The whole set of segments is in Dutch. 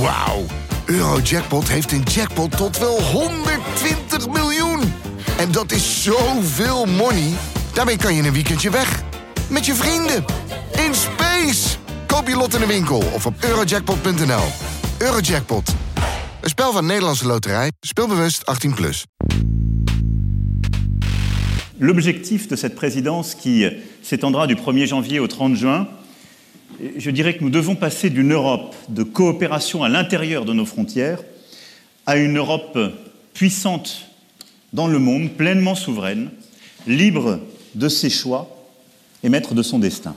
Wauw. Eurojackpot heeft een jackpot tot wel 120 miljoen. En dat is zoveel money. Daarmee kan je een weekendje weg. Met je vrienden. In space. Koop je lot in de winkel of op eurojackpot.nl. Eurojackpot. Een spel van Nederlandse Loterij. Speelbewust 18+. Plus. L'objectif de cette présidence qui s'étendra du 1er janvier au 30 juin, je dirais que nous devons passer d'une Europe de coopération à l'intérieur de nos frontières à une Europe puissante dans le monde, pleinement souveraine, libre de ses choix et maître de son destin.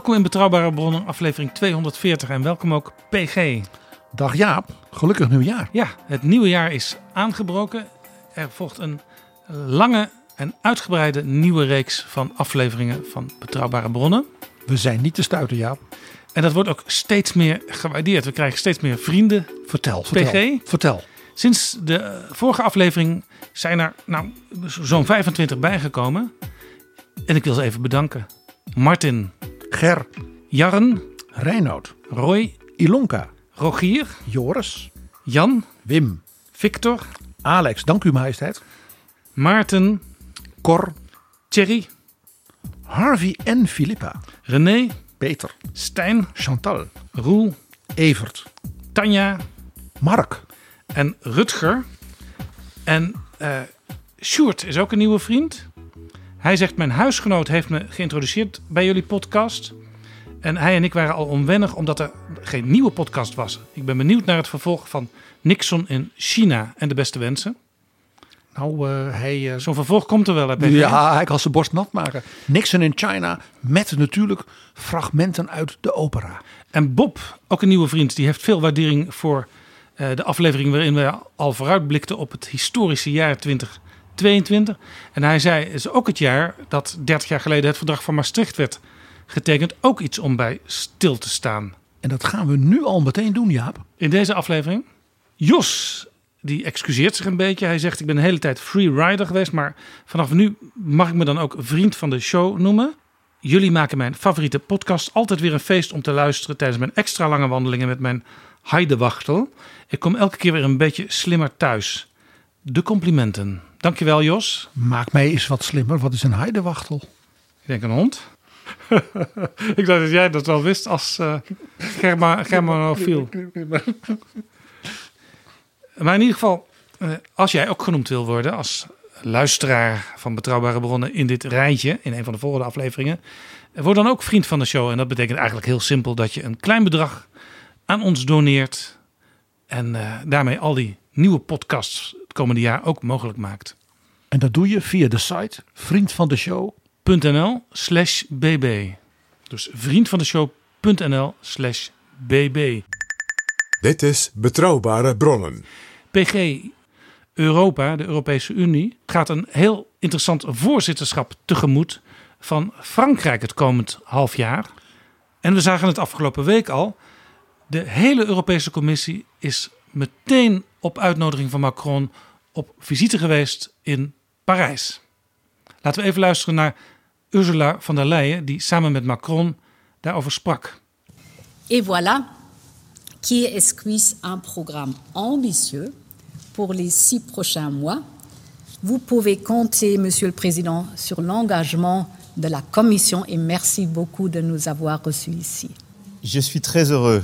Welkom in Betrouwbare Bronnen, aflevering 240 en welkom ook PG. Dag Jaap, gelukkig nieuwjaar. Ja, het nieuwe jaar is aangebroken. Er volgt een lange en uitgebreide nieuwe reeks van afleveringen van Betrouwbare Bronnen. We zijn niet te stuiten, Jaap. En dat wordt ook steeds meer gewaardeerd. We krijgen steeds meer vrienden. Vertel, vertel. PG? Vertel. Sinds de vorige aflevering zijn er nou, zo'n 25 bijgekomen. En ik wil ze even bedanken. Martin, Ger, Jarren, Reinoud, Roy, Ilonka, Rogier, Joris, Jan, Wim, Victor, Alex, dank u majesteit, Maarten, Cor, Thierry, Harvey en Filippa, René, Peter, Stijn, Chantal, Roel, Evert, Tanja. Mark, en Rutger. En eh Sjoerd is ook een nieuwe vriend. Hij zegt: Mijn huisgenoot heeft me geïntroduceerd bij jullie podcast. En hij en ik waren al onwennig omdat er geen nieuwe podcast was. Ik ben benieuwd naar het vervolg van Nixon in China en de beste wensen. nou eh, hij... eh, Zo'n vervolg komt er wel, hè, PG? ja, hij kan zijn borst nat maken. Nixon in China met natuurlijk fragmenten uit de opera. En Bob, ook een nieuwe vriend, die heeft veel waardering voor eh, de aflevering waarin we al vooruitblikten op het historische jaar 2022. En hij zei, is ook het jaar dat 30 jaar geleden het verdrag van Maastricht werd getekend. Ook iets om bij stil te staan. En dat gaan we nu al meteen doen, Jaap. In deze aflevering, Jos, die excuseert zich een beetje. Hij zegt, ik ben de hele tijd freerider geweest, maar vanaf nu mag ik me dan ook vriend van de show noemen. Jullie maken mijn favoriete podcast altijd weer een feest om te luisteren tijdens mijn extra lange wandelingen met mijn heidewachtel. Ik kom elke keer weer een beetje slimmer thuis. De complimenten. Dankjewel Jos. Maak mij eens wat slimmer. Wat is een heidewachtel? Ik denk een hond. ik dacht dat jij dat wel wist als eh Germa, Germanofiel. Maar in ieder geval, eh, als jij ook genoemd wil worden als luisteraar van Betrouwbare Bronnen in dit rijtje, in een van de volgende afleveringen, eh, word dan ook vriend van de show. En dat betekent eigenlijk heel simpel dat je een klein bedrag aan ons doneert en daarmee al die nieuwe podcasts komende jaar ook mogelijk maakt. En dat doe je via de site Vriend van de Show. .nl slash bb. Dus vriendvandeshow.nl slash bb. Dit is Betrouwbare Bronnen. PG Europa, de Europese Unie, gaat een heel interessant voorzitterschap tegemoet van Frankrijk het komend half jaar. En we zagen het afgelopen week al. De hele Europese Commissie is meteen op uitnodiging van Macron op visite geweest in Parijs. Laten we even luisteren naar Ursula von der Leyen, die samen met Macron daarover sprak. Et voilà qui esquisse un programme ambitieux pour les six prochains mois. Vous pouvez compter, Monsieur le Président, sur l'engagement de la Commission et merci beaucoup de nous avoir reçus ici. Je suis très heureux,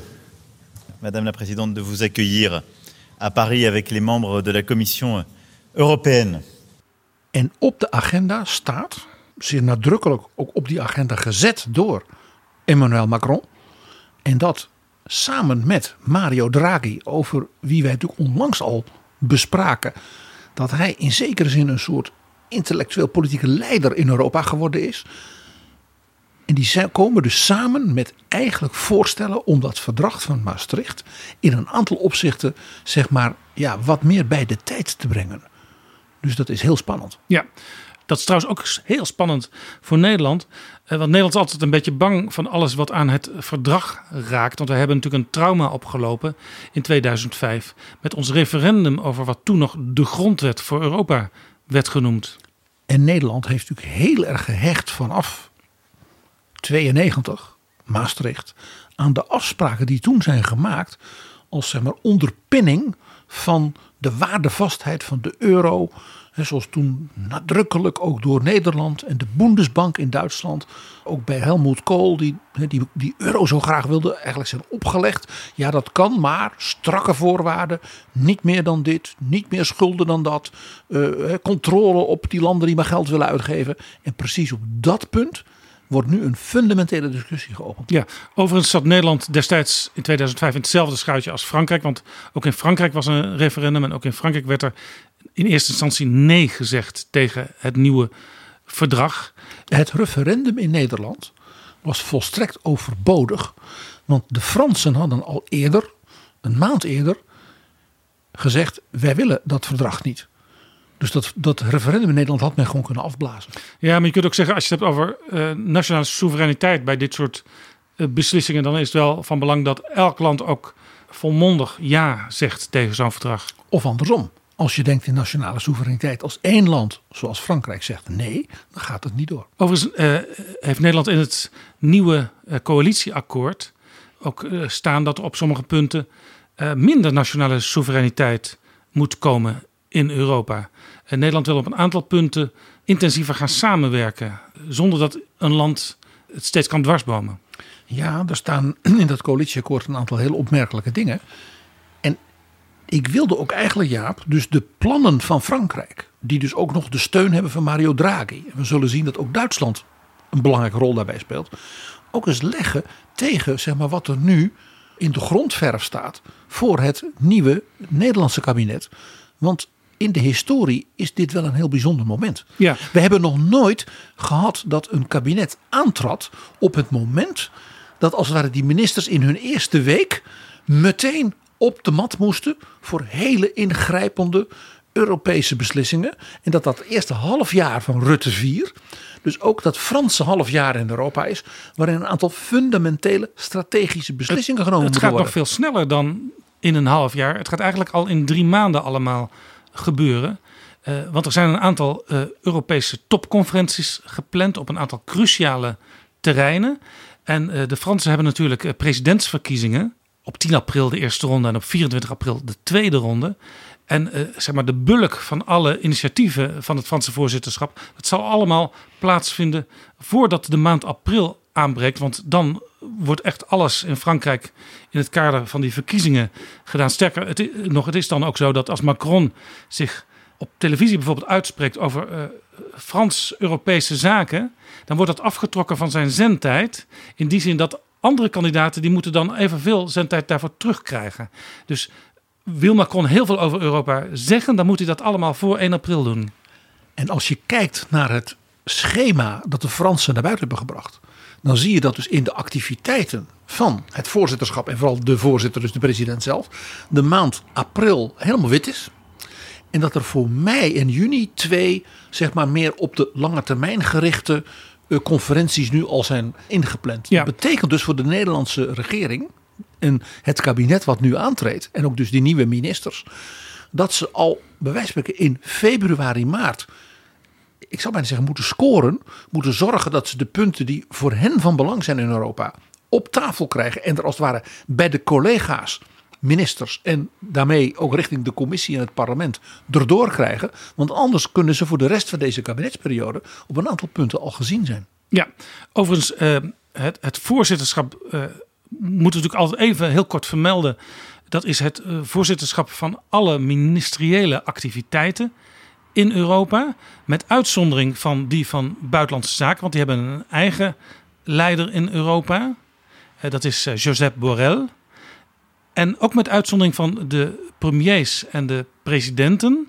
Madame la Présidente, de vous accueillir à Paris avec les membres de la Commission européenne. En op de agenda staat, zeer nadrukkelijk ook op die agenda gezet door Emmanuel Macron. En dat samen met Mario Draghi, over wie wij natuurlijk onlangs al bespraken. Dat hij in zekere zin een soort intellectueel politieke leider in Europa geworden is. En die komen dus samen met eigenlijk voorstellen om dat verdrag van Maastricht in een aantal opzichten, zeg maar, ja, wat meer bij de tijd te brengen. Dus dat is heel spannend. Ja, Dat is trouwens ook heel spannend voor Nederland. Want Nederland is altijd een beetje bang van alles wat aan het verdrag raakt. Want we hebben natuurlijk een trauma opgelopen in 2005 met ons referendum over wat toen nog de grondwet voor Europa werd genoemd. En Nederland heeft natuurlijk heel erg gehecht vanaf 92, Maastricht, aan de afspraken die toen zijn gemaakt als zeg maar onderpinning van de waardevastheid van de euro. Zoals toen nadrukkelijk ook door Nederland en de Bundesbank in Duitsland. Ook bij Helmut Kohl, die, die die euro zo graag wilde, eigenlijk zijn opgelegd. Ja, dat kan, maar strakke voorwaarden. Niet meer dan dit, niet meer schulden dan dat. Uh, controle op die landen die maar geld willen uitgeven. En precies op dat punt wordt nu een fundamentele discussie geopend. Ja, overigens zat Nederland destijds in 2005 in hetzelfde schuitje als Frankrijk. Want ook in Frankrijk was een referendum en ook in Frankrijk werd er in eerste instantie nee gezegd tegen het nieuwe verdrag. Het referendum in Nederland was volstrekt overbodig. Want de Fransen hadden al eerder, een maand eerder, gezegd: wij willen dat verdrag niet. Dus dat, dat referendum in Nederland had men gewoon kunnen afblazen. Ja, maar je kunt ook zeggen, als je het hebt over uh, nationale soevereiniteit bij dit soort uh, beslissingen, dan is het wel van belang dat elk land ook volmondig ja zegt tegen zo'n verdrag. Of andersom. Als je denkt in nationale soevereiniteit, als één land, zoals Frankrijk, zegt nee, dan gaat het niet door. Overigens uh, heeft Nederland in het nieuwe coalitieakkoord ook staan dat er op sommige punten minder nationale soevereiniteit moet komen in Europa. En Nederland wil op een aantal punten intensiever gaan samenwerken, zonder dat een land het steeds kan dwarsbomen. Ja, er staan in dat coalitieakkoord een aantal heel opmerkelijke dingen. En ik wilde ook eigenlijk, Jaap, dus de plannen van Frankrijk, die dus ook nog de steun hebben van Mario Draghi. We zullen zien dat ook Duitsland een belangrijke rol daarbij speelt. Ook eens leggen tegen zeg maar, wat er nu in de grondverf staat voor het nieuwe Nederlandse kabinet. Want in de historie is dit wel een heel bijzonder moment. Ja. We hebben nog nooit gehad dat een kabinet aantrad op het moment dat als het ware die ministers in hun eerste week meteen op de mat moesten voor hele ingrijpende Europese beslissingen. En dat dat eerste half jaar van Rutte 4, dus ook dat Franse half jaar in Europa is, waarin een aantal fundamentele strategische beslissingen genomen worden. Het gaat nog veel sneller dan in een half jaar. Het gaat eigenlijk al in drie maanden allemaal gebeuren. Uh, want er zijn een aantal uh, Europese topconferenties gepland op een aantal cruciale terreinen. En uh, de Fransen hebben natuurlijk presidentsverkiezingen. Op 10 april de eerste ronde en op 24 april de tweede ronde. En zeg maar de bulk van alle initiatieven van het Franse voorzitterschap. Dat zal allemaal plaatsvinden voordat de maand april aanbreekt. Want dan wordt echt alles in Frankrijk in het kader van die verkiezingen gedaan. Sterker het is, nog, het is dan ook zo dat als Macron zich op televisie bijvoorbeeld uitspreekt over uh, Frans-Europese zaken, dan wordt dat afgetrokken van zijn zendtijd. In die zin dat andere kandidaten die moeten dan evenveel zendtijd daarvoor terugkrijgen. Dus wil Macron heel veel over Europa zeggen, dan moet hij dat allemaal voor 1 april doen. En als je kijkt naar het schema dat de Fransen naar buiten hebben gebracht, dan zie je dat dus in de activiteiten van het voorzitterschap en vooral de voorzitter, dus de president zelf, de maand april helemaal wit is. En dat er voor mei en juni twee, zeg maar, meer op de lange termijn gerichte uh, conferenties nu al zijn ingepland. Ja. Dat betekent dus voor de Nederlandse regering en het kabinet wat nu aantreedt, en ook dus die nieuwe ministers, dat ze al bij wijze van in februari, maart ik zou bijna zeggen, moeten scoren. Moeten zorgen dat ze de punten die voor hen van belang zijn in Europa op tafel krijgen. En er als het ware bij de collega's, ministers en daarmee ook richting de commissie en het parlement erdoor krijgen. Want anders kunnen ze voor de rest van deze kabinetsperiode op een aantal punten al gezien zijn. Ja, overigens, uh, het, het, voorzitterschap uh, moeten we natuurlijk altijd even heel kort vermelden. Dat is het uh, voorzitterschap van alle ministeriële activiteiten in Europa. Met uitzondering van die van Buitenlandse Zaken, want die hebben een eigen leider in Europa. Uh, dat is uh, Josep Borrell. En ook met uitzondering van de premiers en de presidenten.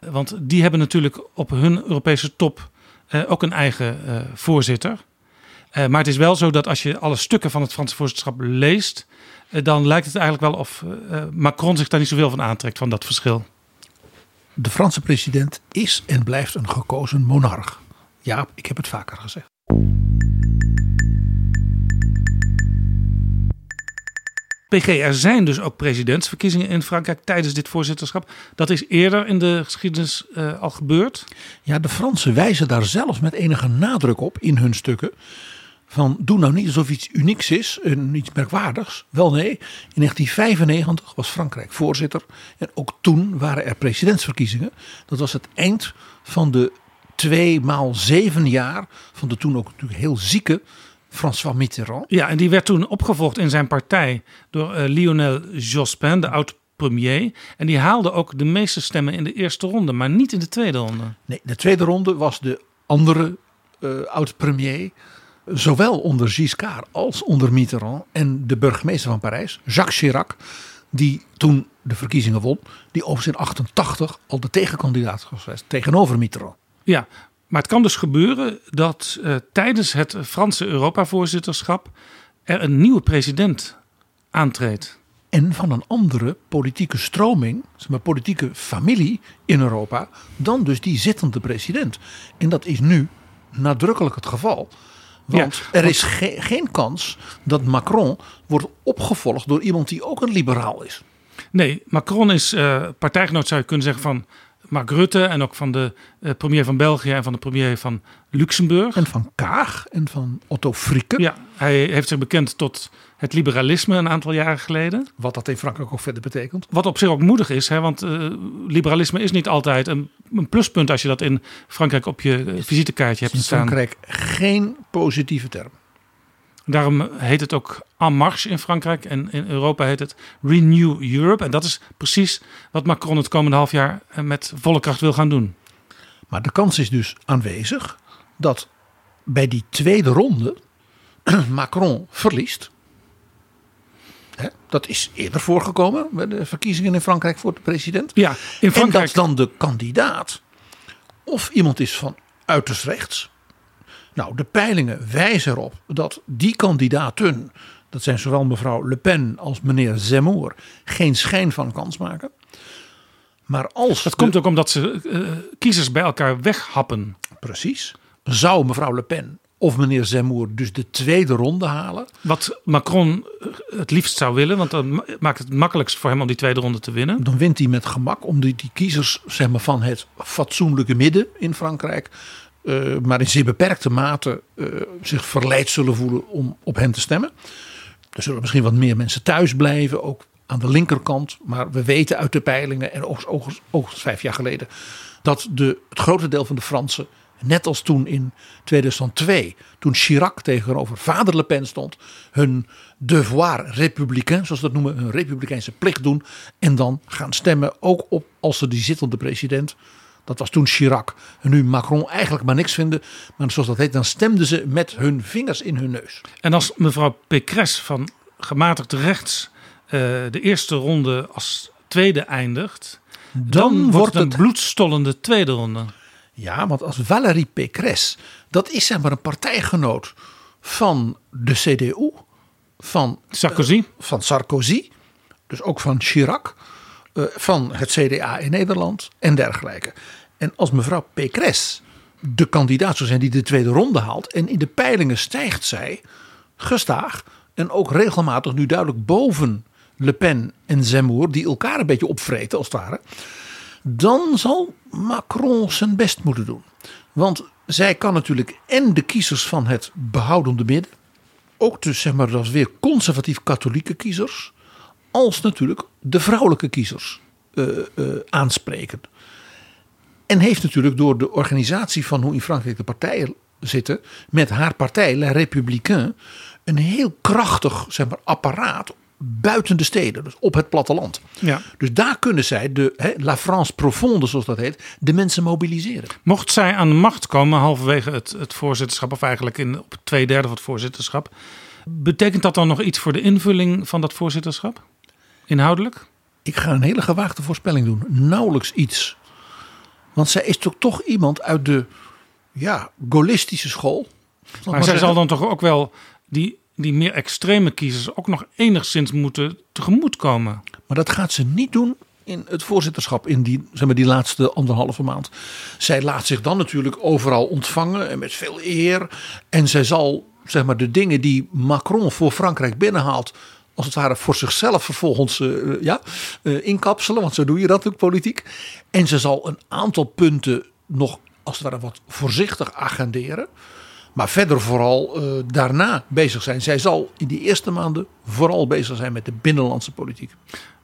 Want die hebben natuurlijk op hun Europese top ook een eigen voorzitter. maar het is wel zo dat als je alle stukken van het Franse voorzitterschap leest, dan lijkt het eigenlijk wel of Macron zich daar niet zoveel van aantrekt van dat verschil. De Franse president is en blijft een gekozen monarch. Ja, ik heb het vaker gezegd. PG, er zijn dus ook presidentsverkiezingen in Frankrijk tijdens dit voorzitterschap. Dat is eerder in de geschiedenis uh, al gebeurd. Ja, de Fransen wijzen daar zelfs met enige nadruk op in hun stukken. Van doe nou niet alsof iets unieks is, en iets merkwaardigs. Wel nee, in 1995 was Frankrijk voorzitter. En ook toen waren er presidentsverkiezingen. Dat was het eind van de twee maal zeven jaar van de toen ook natuurlijk heel zieke François Mitterrand. Ja, en die werd toen opgevolgd in zijn partij door uh, Lionel Jospin, de oud-premier. En die haalde ook de meeste stemmen in de eerste ronde, maar niet in de tweede ronde. Nee, de tweede ronde was de andere uh, oud-premier. Zowel onder Giscard als onder Mitterrand. En de burgemeester van Parijs, Jacques Chirac, die toen de verkiezingen won. Die overigens in 88 al de tegenkandidaat was geweest tegenover Mitterrand. Ja, maar het kan dus gebeuren dat uh, tijdens het Franse Europa-voorzitterschap er een nieuwe president aantreedt. En van een andere politieke stroming, zeg maar politieke familie in Europa, dan dus die zittende president. En dat is nu nadrukkelijk het geval. Want ja, er is ge geen kans dat Macron wordt opgevolgd door iemand die ook een liberaal is. Nee, Macron is uh, partijgenoot, zou je kunnen zeggen, van Mark Rutte en ook van de uh, premier van België en van de premier van Luxemburg. En van Kaag en van Otto Frieke. Ja, hij heeft zich bekend tot het liberalisme een aantal jaren geleden. Wat dat in Frankrijk ook verder betekent. Wat op zich ook moedig is, hè, want uh, liberalisme is niet altijd een, een, pluspunt als je dat in Frankrijk op je uh, visitekaartje hebt in staan. In Frankrijk geen positieve term. Daarom heet het ook En Marche in Frankrijk en in Europa heet het Renew Europe. En dat is precies wat Macron het komende half jaar met volle kracht wil gaan doen. Maar de kans is dus aanwezig dat bij die tweede ronde Macron verliest. Dat is eerder voorgekomen bij de verkiezingen in Frankrijk voor de president. Ja, in Frankrijk. En dat dan de kandidaat of iemand is van uiterst rechts nou, de peilingen wijzen erop dat die kandidaten, dat zijn zowel mevrouw Le Pen als meneer Zemmour, geen schijn van kans maken. Maar als. Dat komt ook omdat ze uh, kiezers bij elkaar weghappen. Precies. Zou mevrouw Le Pen of meneer Zemmour dus de tweede ronde halen? Wat Macron het liefst zou willen, want dan maakt het makkelijkst voor hem om die tweede ronde te winnen. Dan wint hij met gemak om die, die kiezers zeg maar, van het fatsoenlijke midden in Frankrijk uh, maar in zeer beperkte mate uh, zich verleid zullen voelen om op hen te stemmen. Er zullen misschien wat meer mensen thuis blijven, ook aan de linkerkant. Maar we weten uit de peilingen, en ook, ook, ook vijf jaar geleden, dat de, het grote deel van de Fransen, net als toen in 2002, toen Chirac tegenover vader Le Pen stond, hun devoir républicain, zoals ze dat noemen, hun republikeinse plicht doen. En dan gaan stemmen, ook op als ze die zittende president dat was toen Chirac. En nu Macron eigenlijk maar niks vinden. Maar zoals dat heet, dan stemden ze met hun vingers in hun neus. En als mevrouw Pécresse van gematigd rechts uh, de eerste ronde als tweede eindigt. Dan, dan wordt het een bloedstollende tweede ronde. Ja, want als Valérie Pécresse, dat is zeg maar een partijgenoot van de CDU. Van Sarkozy. Uh, van Sarkozy. Dus ook van Chirac. Uh, van het CDA in Nederland en dergelijke. En als mevrouw Pécresse de kandidaat zou zijn die de tweede ronde haalt. En in de peilingen stijgt zij gestaag. En ook regelmatig nu duidelijk boven Le Pen en Zemmour. Die elkaar een beetje opvreten als het ware. Dan zal Macron zijn best moeten doen. Want zij kan natuurlijk en de kiezers van het behoudende midden. Ook dus zeg maar dat weer conservatief katholieke kiezers. Als natuurlijk de vrouwelijke kiezers uh, aanspreken. En heeft natuurlijk door de organisatie van hoe in Frankrijk de partijen zitten, met haar partij, La Républicain, een heel krachtig zeg maar, apparaat buiten de steden, dus op het platteland. Ja. Dus daar kunnen zij, de La France profonde zoals dat heet, de mensen mobiliseren. Mocht zij aan de macht komen halverwege het, het voorzitterschap, of eigenlijk in, op twee derde van het voorzitterschap, betekent dat dan nog iets voor de invulling van dat voorzitterschap? Inhoudelijk? Ik ga een hele gewaagde voorspelling doen. Nauwelijks iets. Want zij is toch, toch iemand uit de ja, gaullistische school. Maar, maar zij zal dan toch ook wel die, die meer extreme kiezers ook nog enigszins moeten tegemoetkomen. Maar dat gaat ze niet doen in het voorzitterschap in die, zeg maar, die laatste anderhalve maand. Zij laat zich dan natuurlijk overal ontvangen en met veel eer. En zij zal zeg maar, de dingen die Macron voor Frankrijk binnenhaalt. Als het ware voor zichzelf vervolgens uh, ja, uh, inkapselen. Want zo doe je dat natuurlijk politiek. En ze zal een aantal punten nog als het ware wat voorzichtig agenderen. Maar verder vooral uh, daarna bezig zijn. Zij zal in die eerste maanden vooral bezig zijn met de binnenlandse politiek.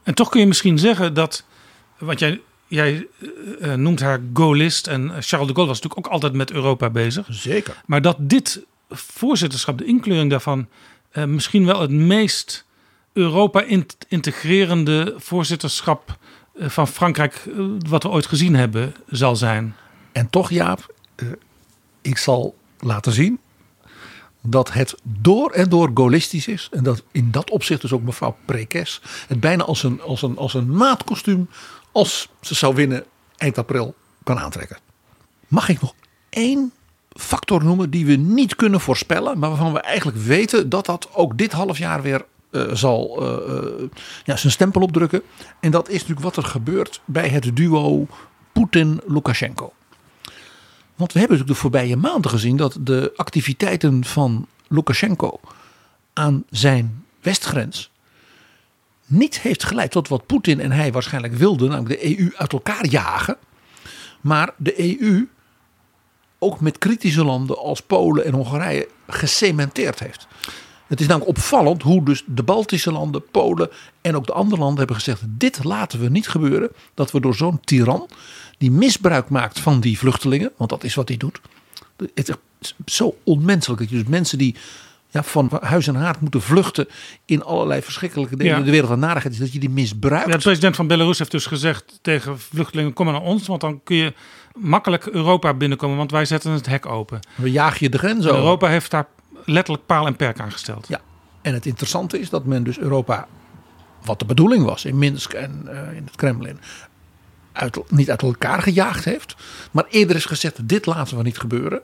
En toch kun je misschien zeggen dat, want jij, jij uh, noemt haar Gaullist en Charles de Gaulle was natuurlijk ook altijd met Europa bezig. Zeker. Maar dat dit voorzitterschap, de inkleuring daarvan, uh, misschien wel het meest Europa integrerende voorzitterschap van Frankrijk wat we ooit gezien hebben zal zijn. En toch Jaap, ik zal laten zien dat het door en door gaullistisch is. En dat in dat opzicht dus ook mevrouw Prekes het bijna als een, als een, als een maatkostuum, als ze zou winnen eind april, kan aantrekken. Mag ik nog één factor noemen die we niet kunnen voorspellen, maar waarvan we eigenlijk weten dat dat ook dit half jaar weer uh, zal uh, uh, ja, zijn stempel opdrukken. En dat is natuurlijk wat er gebeurt bij het duo Poetin-Lukashenko. Want we hebben natuurlijk de voorbije maanden gezien dat de activiteiten van Lukashenko aan zijn westgrens niet heeft geleid tot wat Poetin en hij waarschijnlijk wilden, namelijk de EU uit elkaar jagen. Maar de EU ook met kritische landen als Polen en Hongarije gecementeerd heeft. Het is namelijk opvallend hoe dus de Baltische landen, Polen en ook de andere landen hebben gezegd: dit laten we niet gebeuren. Dat we door zo'n tiran die misbruik maakt van die vluchtelingen, want dat is wat hij doet. Het is zo onmenselijk dat je dus mensen die ja, van huis en haard moeten vluchten in allerlei verschrikkelijke dingen. Ja. De wereld van narigheid is dat je die misbruikt. Ja, de president van Belarus heeft dus gezegd tegen vluchtelingen: kom maar naar ons, want dan kun je makkelijk Europa binnenkomen, want wij zetten het hek open. We jagen je de grens over. Europa heeft daar letterlijk paal en perk aan gesteld. Ja, en het interessante is dat men dus Europa, wat de bedoeling was in Minsk en uh, in het Kremlin, uit, niet uit elkaar gejaagd heeft. Maar eerder is gezegd: dit laten we niet gebeuren.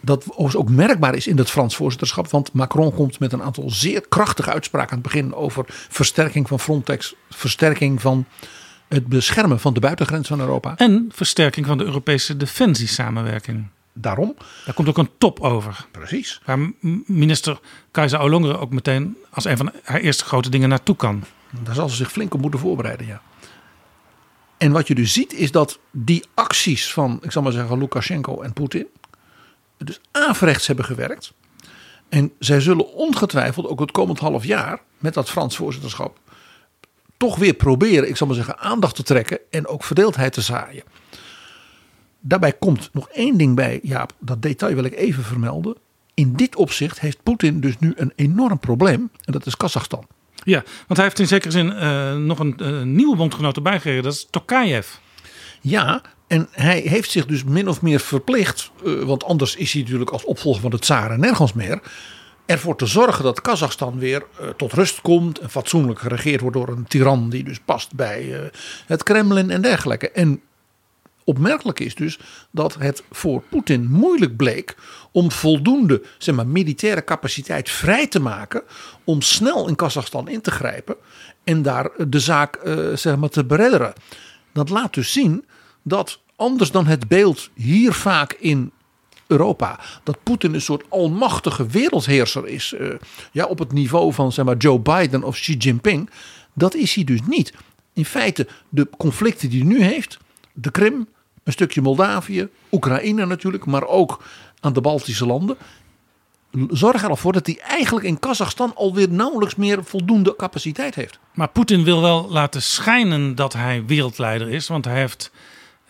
Dat ook merkbaar is in het Frans voorzitterschap. Want Macron komt met een aantal zeer krachtige uitspraken aan het begin over versterking van Frontex, versterking van het beschermen van de buitengrens van Europa. En versterking van de Europese defensiesamenwerking. Daarom. Daar komt ook een top over. Precies. Waar minister Kajsa Olongeren ook meteen als een van haar eerste grote dingen naartoe kan. Daar zal ze zich flink op moeten voorbereiden, ja. En wat je dus ziet is dat die acties van, ik zal maar zeggen, Lukashenko en Poetin, dus averechts hebben gewerkt. En zij zullen ongetwijfeld ook het komend half jaar met dat Frans voorzitterschap toch weer proberen, ik zal maar zeggen, aandacht te trekken en ook verdeeldheid te zaaien. Daarbij komt nog één ding bij, Jaap, dat detail wil ik even vermelden. In dit opzicht heeft Poetin dus nu een enorm probleem en dat is Kazachstan. Ja, want hij heeft in zekere zin uh, nog een uh, nieuwe bondgenoot erbij gekregen. Dat is Tokayev. Ja, en hij heeft zich dus min of meer verplicht. Uh, want anders is hij natuurlijk als opvolger van de tsaren nergens meer. Ervoor te zorgen dat Kazachstan weer tot rust komt. En fatsoenlijk geregeerd wordt door een tiran die dus past bij het Kremlin en dergelijke. En opmerkelijk is dus dat het voor Poetin moeilijk bleek om voldoende zeg maar, militaire capaciteit vrij te maken om snel in Kazachstan in te grijpen en daar de zaak uh, zeg maar, te beredderen. Dat laat dus zien dat anders dan het beeld hier vaak in Europa. Dat Poetin een soort almachtige wereldheerser is. Uh, ja, op het niveau van zeg maar, Joe Biden of Xi Jinping. Dat is hij dus niet. In feite, de conflicten die hij nu heeft, de Krim, een stukje Moldavië, Oekraïne natuurlijk, maar ook aan de Baltische landen. Zorg ervoor dat hij eigenlijk in Kazachstan alweer nauwelijks meer voldoende capaciteit heeft. Maar Poetin wil wel laten schijnen dat hij wereldleider is, want hij heeft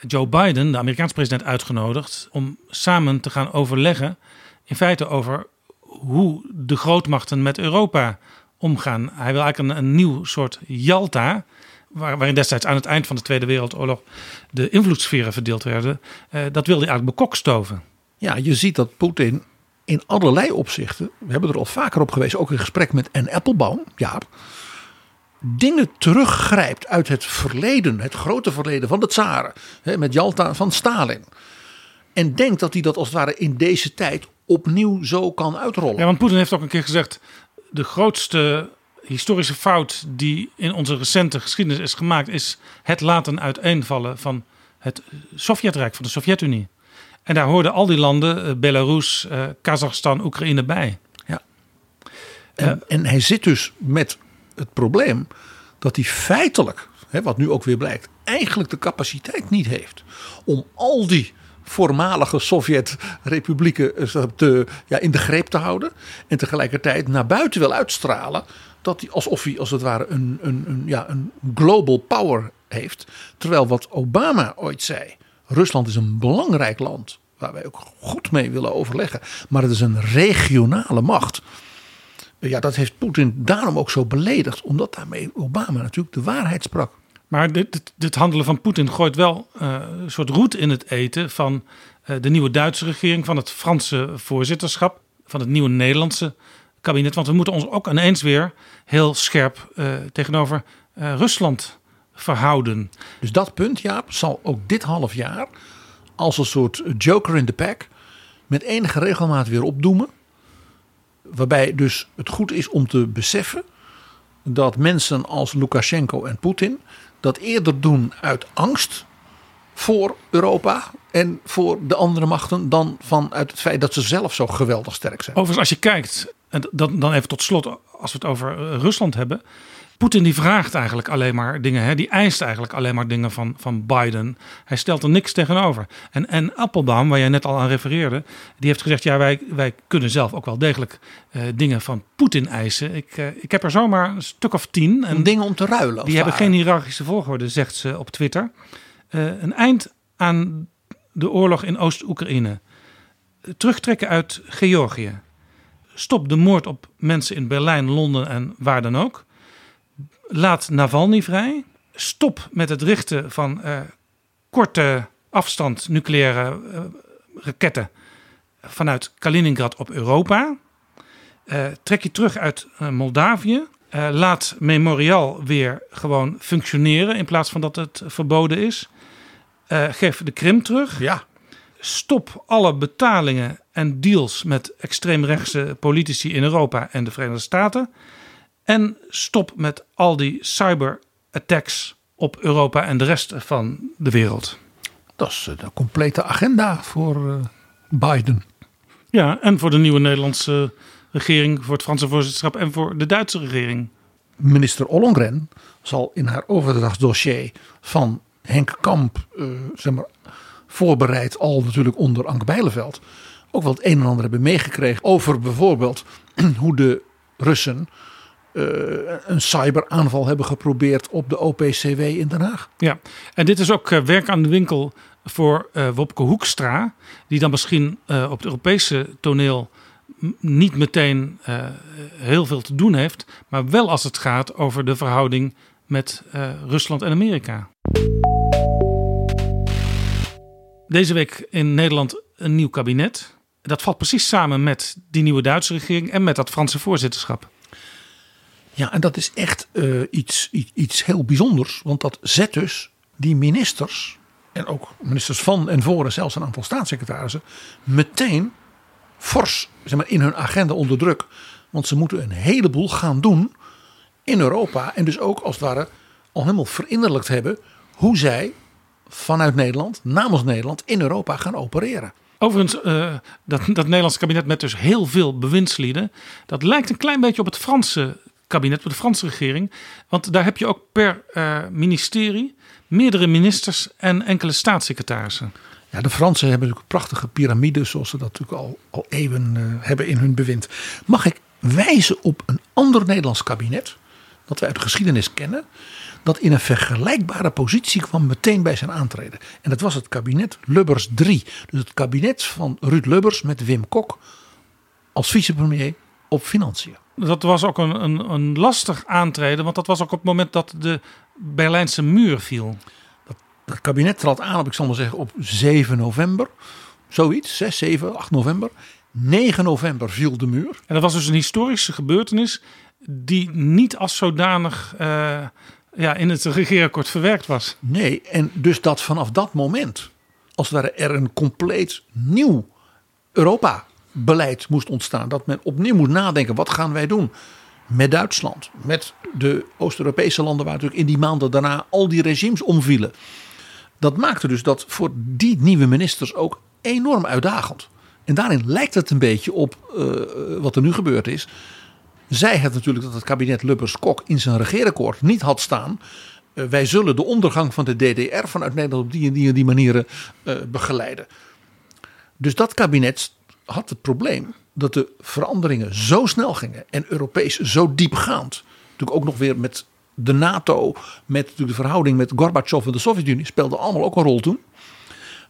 Joe Biden, de Amerikaanse president, uitgenodigd om samen te gaan overleggen. In feite over hoe de grootmachten met Europa omgaan. Hij wil eigenlijk een, een nieuw soort Jalta waarin destijds aan het eind van de Tweede Wereldoorlog de invloedssferen verdeeld werden, eh, dat wilde hij eigenlijk bekokstoven. Ja, je ziet dat Poetin in allerlei opzichten, we hebben er al vaker op geweest, ook in gesprek met Anne Applebaum, Jaap, dingen teruggrijpt uit het verleden, het grote verleden van de tsaren, met Jalta van Stalin. En denkt dat hij dat als het ware in deze tijd opnieuw zo kan uitrollen. Ja, want Poetin heeft ook een keer gezegd: de grootste historische fout die in onze recente geschiedenis is gemaakt, is het laten uiteenvallen van het Sovjetrijk, van de Sovjet-Unie. En daar hoorden al die landen, eh, Belarus, eh, Kazachstan, Oekraïne bij. En, en hij zit dus met het probleem dat hij feitelijk, hè, wat nu ook weer blijkt, eigenlijk de capaciteit niet heeft om al die voormalige Sovjet-republieken eh, te, ja, in de greep te houden. En tegelijkertijd naar buiten wil uitstralen dat hij alsof hij als het ware een, een, een, ja, een global power heeft. Terwijl wat Obama ooit zei, Rusland is een belangrijk land waar wij ook goed mee willen overleggen. Maar het is een regionale macht. Ja, dat heeft Poetin daarom ook zo beledigd. Omdat daarmee Obama natuurlijk de waarheid sprak. Maar dit, handelen van Poetin gooit wel uh, een soort roet in het eten van uh, de nieuwe Duitse regering, van het Franse voorzitterschap, van het nieuwe Nederlandse kabinet. Want we moeten ons ook ineens weer heel scherp uh, tegenover Rusland verhouden. Dus dat punt, Jaap, zal ook dit half jaar als een soort joker in the pack met enige regelmaat weer opdoemen. Waarbij dus het goed is om te beseffen dat mensen als Lukashenko en Poetin dat eerder doen uit angst voor Europa en voor de andere machten dan vanuit het feit dat ze zelf zo geweldig sterk zijn. Overigens, als je kijkt, en dan, dan even tot slot, als we het over Rusland hebben. Poetin die vraagt eigenlijk alleen maar dingen. Hè? Die eist eigenlijk alleen maar dingen van, van Biden. Hij stelt er niks tegenover. En, en Appelbaum, waar jij net al aan refereerde, die heeft gezegd: ja, wij, wij kunnen zelf ook wel degelijk uh, dingen van Poetin eisen. Ik, uh, ik heb er zomaar een stuk of tien. En dingen om te ruilen. Die hebben geen hiërarchische volgorde, zegt ze op Twitter. Uh, een eind aan de oorlog in Oost-Oekraïne. Terugtrekken uit Georgië. Stop de moord op mensen in Berlijn, Londen en waar dan ook laat Navalny vrij. Stop met het richten van uh, korte afstand nucleaire uh, raketten vanuit Kaliningrad op Europa. Uh, trek je terug uit Moldavië. laat Memorial weer gewoon functioneren in plaats van dat het verboden is. geef de Krim terug. Ja. Stop alle betalingen en deals met extreemrechtse politici in Europa en de Verenigde Staten. En stop met al die cyberattacks op Europa en de rest van de wereld. Dat is de complete agenda voor uh, Biden. Ja, en voor de nieuwe Nederlandse regering, voor het Franse voorzitterschap en voor de Duitse regering. Minister Ollongren zal in haar overdrachtsdossier van Henk Kamp, uh, zeg maar, voorbereid al natuurlijk onder Anke Bijleveld, ook wel het een en ander hebben meegekregen over bijvoorbeeld hoe de Russen een cyberaanval hebben geprobeerd op de OPCW in Den Haag. Ja, en dit is ook uh, werk aan de winkel voor uh, Wopke Hoekstra, die dan misschien op het Europese toneel niet meteen heel veel te doen heeft, maar wel als het gaat over de verhouding met Rusland en Amerika. Deze week in Nederland een nieuw kabinet. Dat valt precies samen met die nieuwe Duitse regering en met dat Franse voorzitterschap. Ja, en dat is echt uh, iets, iets, iets heel bijzonders. Want dat zet dus die ministers, en ook ministers van en voor en zelfs een aantal staatssecretarissen, meteen fors zeg maar, in hun agenda onder druk. Want ze moeten een heleboel gaan doen in Europa. En dus ook als het ware al helemaal verinnerlijkt hebben hoe zij vanuit Nederland, namens Nederland, in Europa gaan opereren. Overigens, uh, dat, dat Nederlandse kabinet met dus heel veel bewindslieden, dat lijkt een klein beetje op het Franse kabinet, de Franse regering. Want daar heb je ook per uh, ministerie meerdere ministers en enkele staatssecretarissen. Ja, de Fransen hebben natuurlijk prachtige piramides, zoals ze dat natuurlijk al, al eeuwen uh, hebben in hun bewind. Mag ik wijzen op een ander Nederlands kabinet, dat wij uit de geschiedenis kennen, dat in een vergelijkbare positie kwam meteen bij zijn aantreden. En dat was het kabinet Lubbers 3. Dus het kabinet van Ruud Lubbers met Wim Kok als vicepremier op financiën dat was ook een, een, een, lastig aantreden, want dat was ook op het moment dat de Berlijnse muur viel. Dat, het kabinet trad aan, op, ik zal maar zeggen, op 7 november. Zoiets, 6, 7, 8 november. 9 november viel de muur. En dat was dus een historische gebeurtenis die niet als zodanig uh, ja, in het regeerakkoord verwerkt was. Nee, en dus dat vanaf dat moment, als het ware er een compleet nieuw Europa beleid moest ontstaan. Dat men opnieuw moet nadenken, wat gaan wij doen met Duitsland, met de Oost-Europese landen waar natuurlijk in die maanden daarna al die regimes omvielen. Dat maakte dus dat voor die nieuwe ministers ook enorm uitdagend. En daarin lijkt het een beetje op uh, wat er nu gebeurd is. Zij het natuurlijk dat het kabinet Lubbers-Kok in zijn regeerakkoord niet had staan. Uh, wij zullen de ondergang van de DDR vanuit Nederland op die en die, en die manieren uh, begeleiden. Dus dat kabinet had het probleem dat de veranderingen zo snel gingen en Europees zo diepgaand. Natuurlijk ook nog weer met de NATO, met de verhouding met Gorbachev en de Sovjet-Unie speelde allemaal ook een rol toen.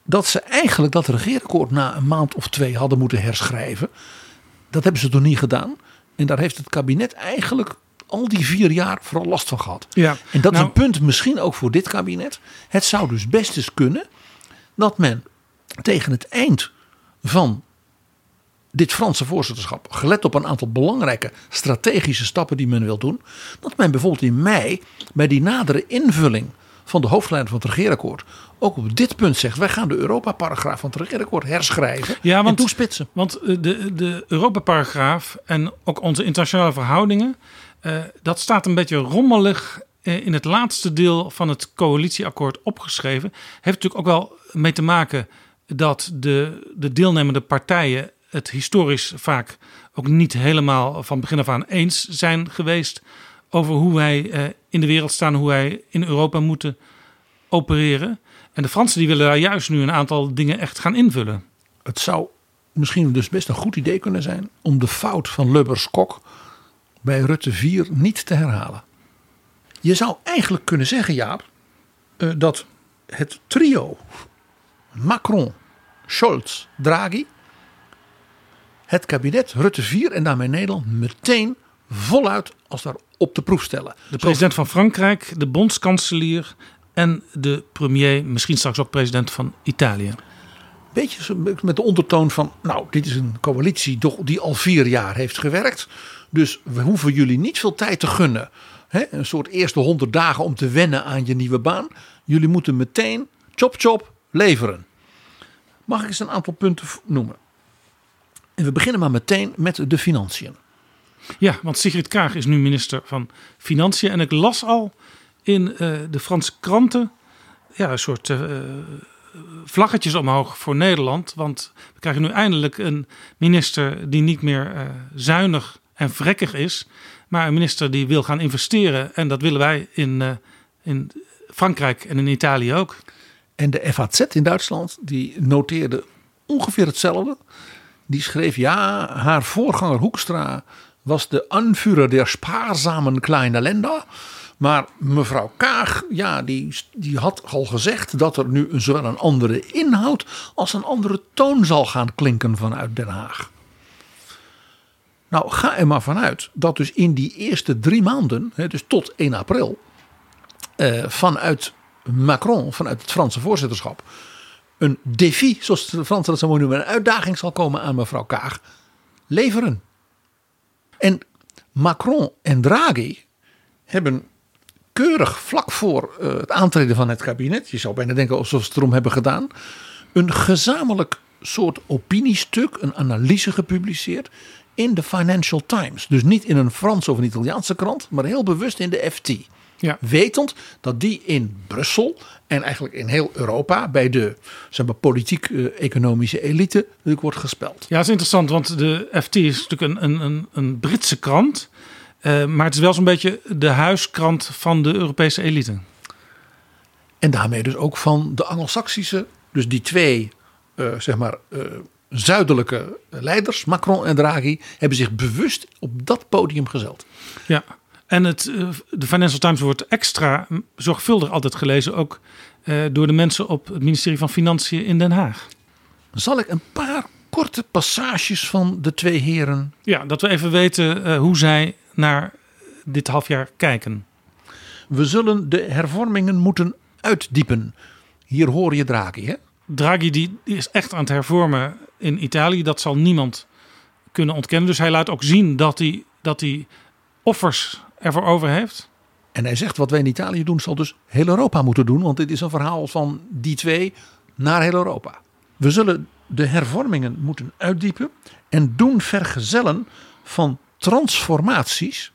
Dat ze eigenlijk dat regeerakkoord na een maand of twee hadden moeten herschrijven. Dat hebben ze toen niet gedaan. En daar heeft het kabinet eigenlijk al die vier jaar vooral last van gehad. Ja, en dat is een punt misschien ook voor dit kabinet. Het zou dus best eens kunnen dat men tegen het eind van dit Franse voorzitterschap, gelet op een aantal belangrijke strategische stappen die men wil doen, dat men bijvoorbeeld in mei bij die nadere invulling van de hoofdlijnen van het regeerakkoord ook op dit punt zegt: wij gaan de Europa-paragraaf van het regeerakkoord herschrijven ja, want, en toespitsen. Want de, de Europa-paragraaf en ook onze internationale verhoudingen, uh, dat staat een beetje rommelig uh, in het laatste deel van het coalitieakkoord opgeschreven. Heeft natuurlijk ook wel mee te maken dat de, de deelnemende partijen het historisch vaak ook niet helemaal van begin af aan eens zijn geweest over hoe wij eh, in de wereld staan, hoe wij in Europa moeten opereren. En de Fransen die willen daar juist nu een aantal dingen echt gaan invullen. Het zou misschien dus best een goed idee kunnen zijn om de fout van Lubbers-Kok bij Rutte 4 niet te herhalen. Je zou eigenlijk kunnen zeggen, Jaap, eh, dat het trio Macron, Scholz, Draghi het kabinet Rutte 4 en daarmee Nederland meteen voluit als daar op de proef stellen. De president van Frankrijk, de bondskanselier en de premier, misschien straks ook president van Italië. Beetje met de ondertoon van, nou, dit is een coalitie die al vier jaar heeft gewerkt. Dus we hoeven jullie niet veel tijd te gunnen. een soort eerste honderd dagen om te wennen aan je nieuwe baan. Jullie moeten meteen, chop chop, leveren. Mag ik eens een aantal punten noemen? En we beginnen maar meteen met de financiën. Ja, want Sigrid Kaag is nu minister van Financiën. En ik las al in uh, de Franse kranten ja, een soort uh, vlaggetjes omhoog voor Nederland. Want we krijgen nu eindelijk een minister die niet meer uh, zuinig en vrekkig is. Maar een minister die wil gaan investeren. En dat willen wij in, in Frankrijk en in Italië ook. En de FAZ in Duitsland die noteerde ongeveer hetzelfde. Die schreef ja, haar voorganger Hoekstra was de aanvuurder der spaarzamen kleine Länder. Maar mevrouw Kaag, ja, die, die had al gezegd dat er nu zowel een andere inhoud als een andere toon zal gaan klinken vanuit Den Haag. Nou, ga er maar vanuit dat dus in die eerste drie maanden, dus tot 1 april, eh, vanuit Macron, vanuit het Franse voorzitterschap, een défi, zoals de Fransen dat zo mooi noemen, een uitdaging zal komen aan mevrouw Kaag, leveren. En Macron en Draghi hebben keurig vlak voor uh, het aantreden van het kabinet, je zou bijna denken alsof ze het erom hebben gedaan, een gezamenlijk soort opiniestuk, een analyse gepubliceerd in de Financial Times. Dus niet in een Franse of een Italiaanse krant, maar heel bewust in de FT. Ja. Wetend dat die in Brussel en eigenlijk in heel Europa bij de zeg maar, politiek-economische elite wordt gespeld. Ja, dat is interessant, want de FT is natuurlijk een, een, een Britse krant. Uh, maar het is wel zo'n beetje de huiskrant van de Europese elite. En daarmee dus ook van de Anglo-Saxische, dus die twee uh, zeg maar, uh, zuidelijke leiders, Macron en Draghi, hebben zich bewust op dat podium gezet. Ja, en het, de Financial Times wordt extra zorgvuldig altijd gelezen, ook uh, door de mensen op het ministerie van Financiën in Den Haag. Zal ik een paar korte passages van de twee heren. Ja, dat we even weten uh, hoe zij naar dit halfjaar kijken. We zullen de hervormingen moeten uitdiepen. Hier hoor je Draghi, hè? Draghi die is echt aan het hervormen in Italië. Dat zal niemand kunnen ontkennen. Dus hij laat ook zien dat hij, dat hij offers ervoor over heeft. En hij zegt wat wij in Italië doen, zal dus heel Europa moeten doen. Want dit is een verhaal van die twee naar heel Europa. We zullen de hervormingen moeten uitdiepen en doen vergezellen van transformaties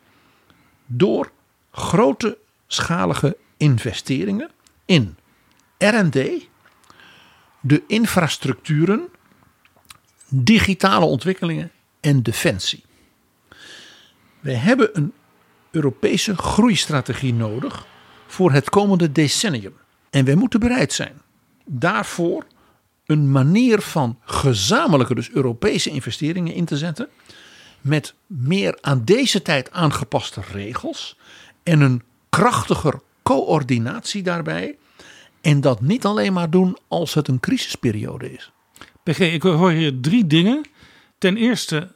door grote schalige investeringen in R&D, de infrastructuren, digitale ontwikkelingen en defensie. We hebben een Europese groeistrategie nodig voor het komende decennium. En wij moeten bereid zijn daarvoor een manier van gezamenlijke, dus Europese investeringen in te zetten. Met meer aan deze tijd aangepaste regels en een krachtiger coördinatie daarbij. En dat niet alleen maar doen als het een crisisperiode is. PG, ik hoor hier drie dingen. Ten eerste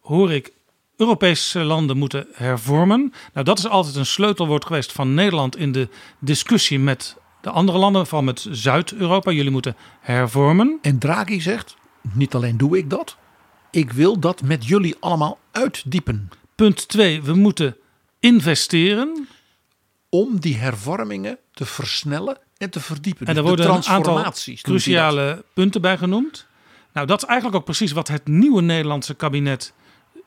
hoor ik Europese landen moeten hervormen. Nou, dat is altijd een sleutelwoord geweest van Nederland in de discussie met de andere landen, vooral met Zuid-Europa. Jullie moeten hervormen. En Draghi zegt: niet alleen doe ik dat, ik wil dat met jullie allemaal uitdiepen. Punt 2, we moeten investeren. Om die hervormingen te versnellen en te verdiepen. En Dus er de worden een aantal cruciale punten bij genoemd. Nou, dat is eigenlijk ook precies wat het nieuwe Nederlandse kabinet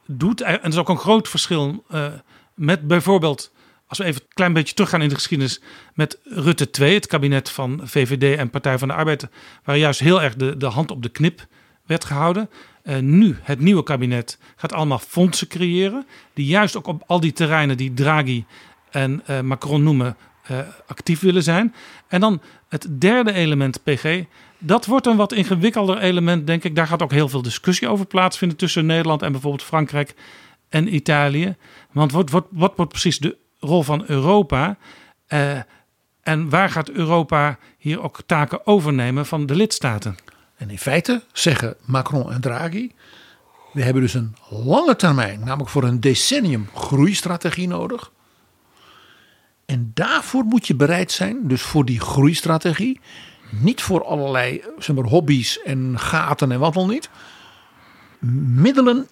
doet. En dat is ook een groot verschil eh, met bijvoorbeeld, als we even een klein beetje teruggaan in de geschiedenis, met Rutte 2, het kabinet van VVD en Partij van de Arbeid, waar juist heel erg de, de hand op de knip werd gehouden. Eh, nu, het nieuwe kabinet gaat allemaal fondsen creëren, die juist ook op al die terreinen die Draghi en eh, Macron noemen, eh, actief willen zijn. En dan het derde element, PG. Dat wordt een wat ingewikkelder element, denk ik. Daar gaat ook heel veel discussie over plaatsvinden tussen Nederland en bijvoorbeeld Frankrijk en Italië. Want wat, wat, wat wordt precies de rol van Europa? Eh, en waar gaat Europa hier ook taken overnemen van de lidstaten? En in feite zeggen Macron en Draghi: we hebben dus een lange termijn, namelijk voor een decennium, groeistrategie nodig. En daarvoor moet je bereid zijn, dus voor die groeistrategie, niet voor allerlei zeg maar, hobby's en gaten en wat dan niet, middelen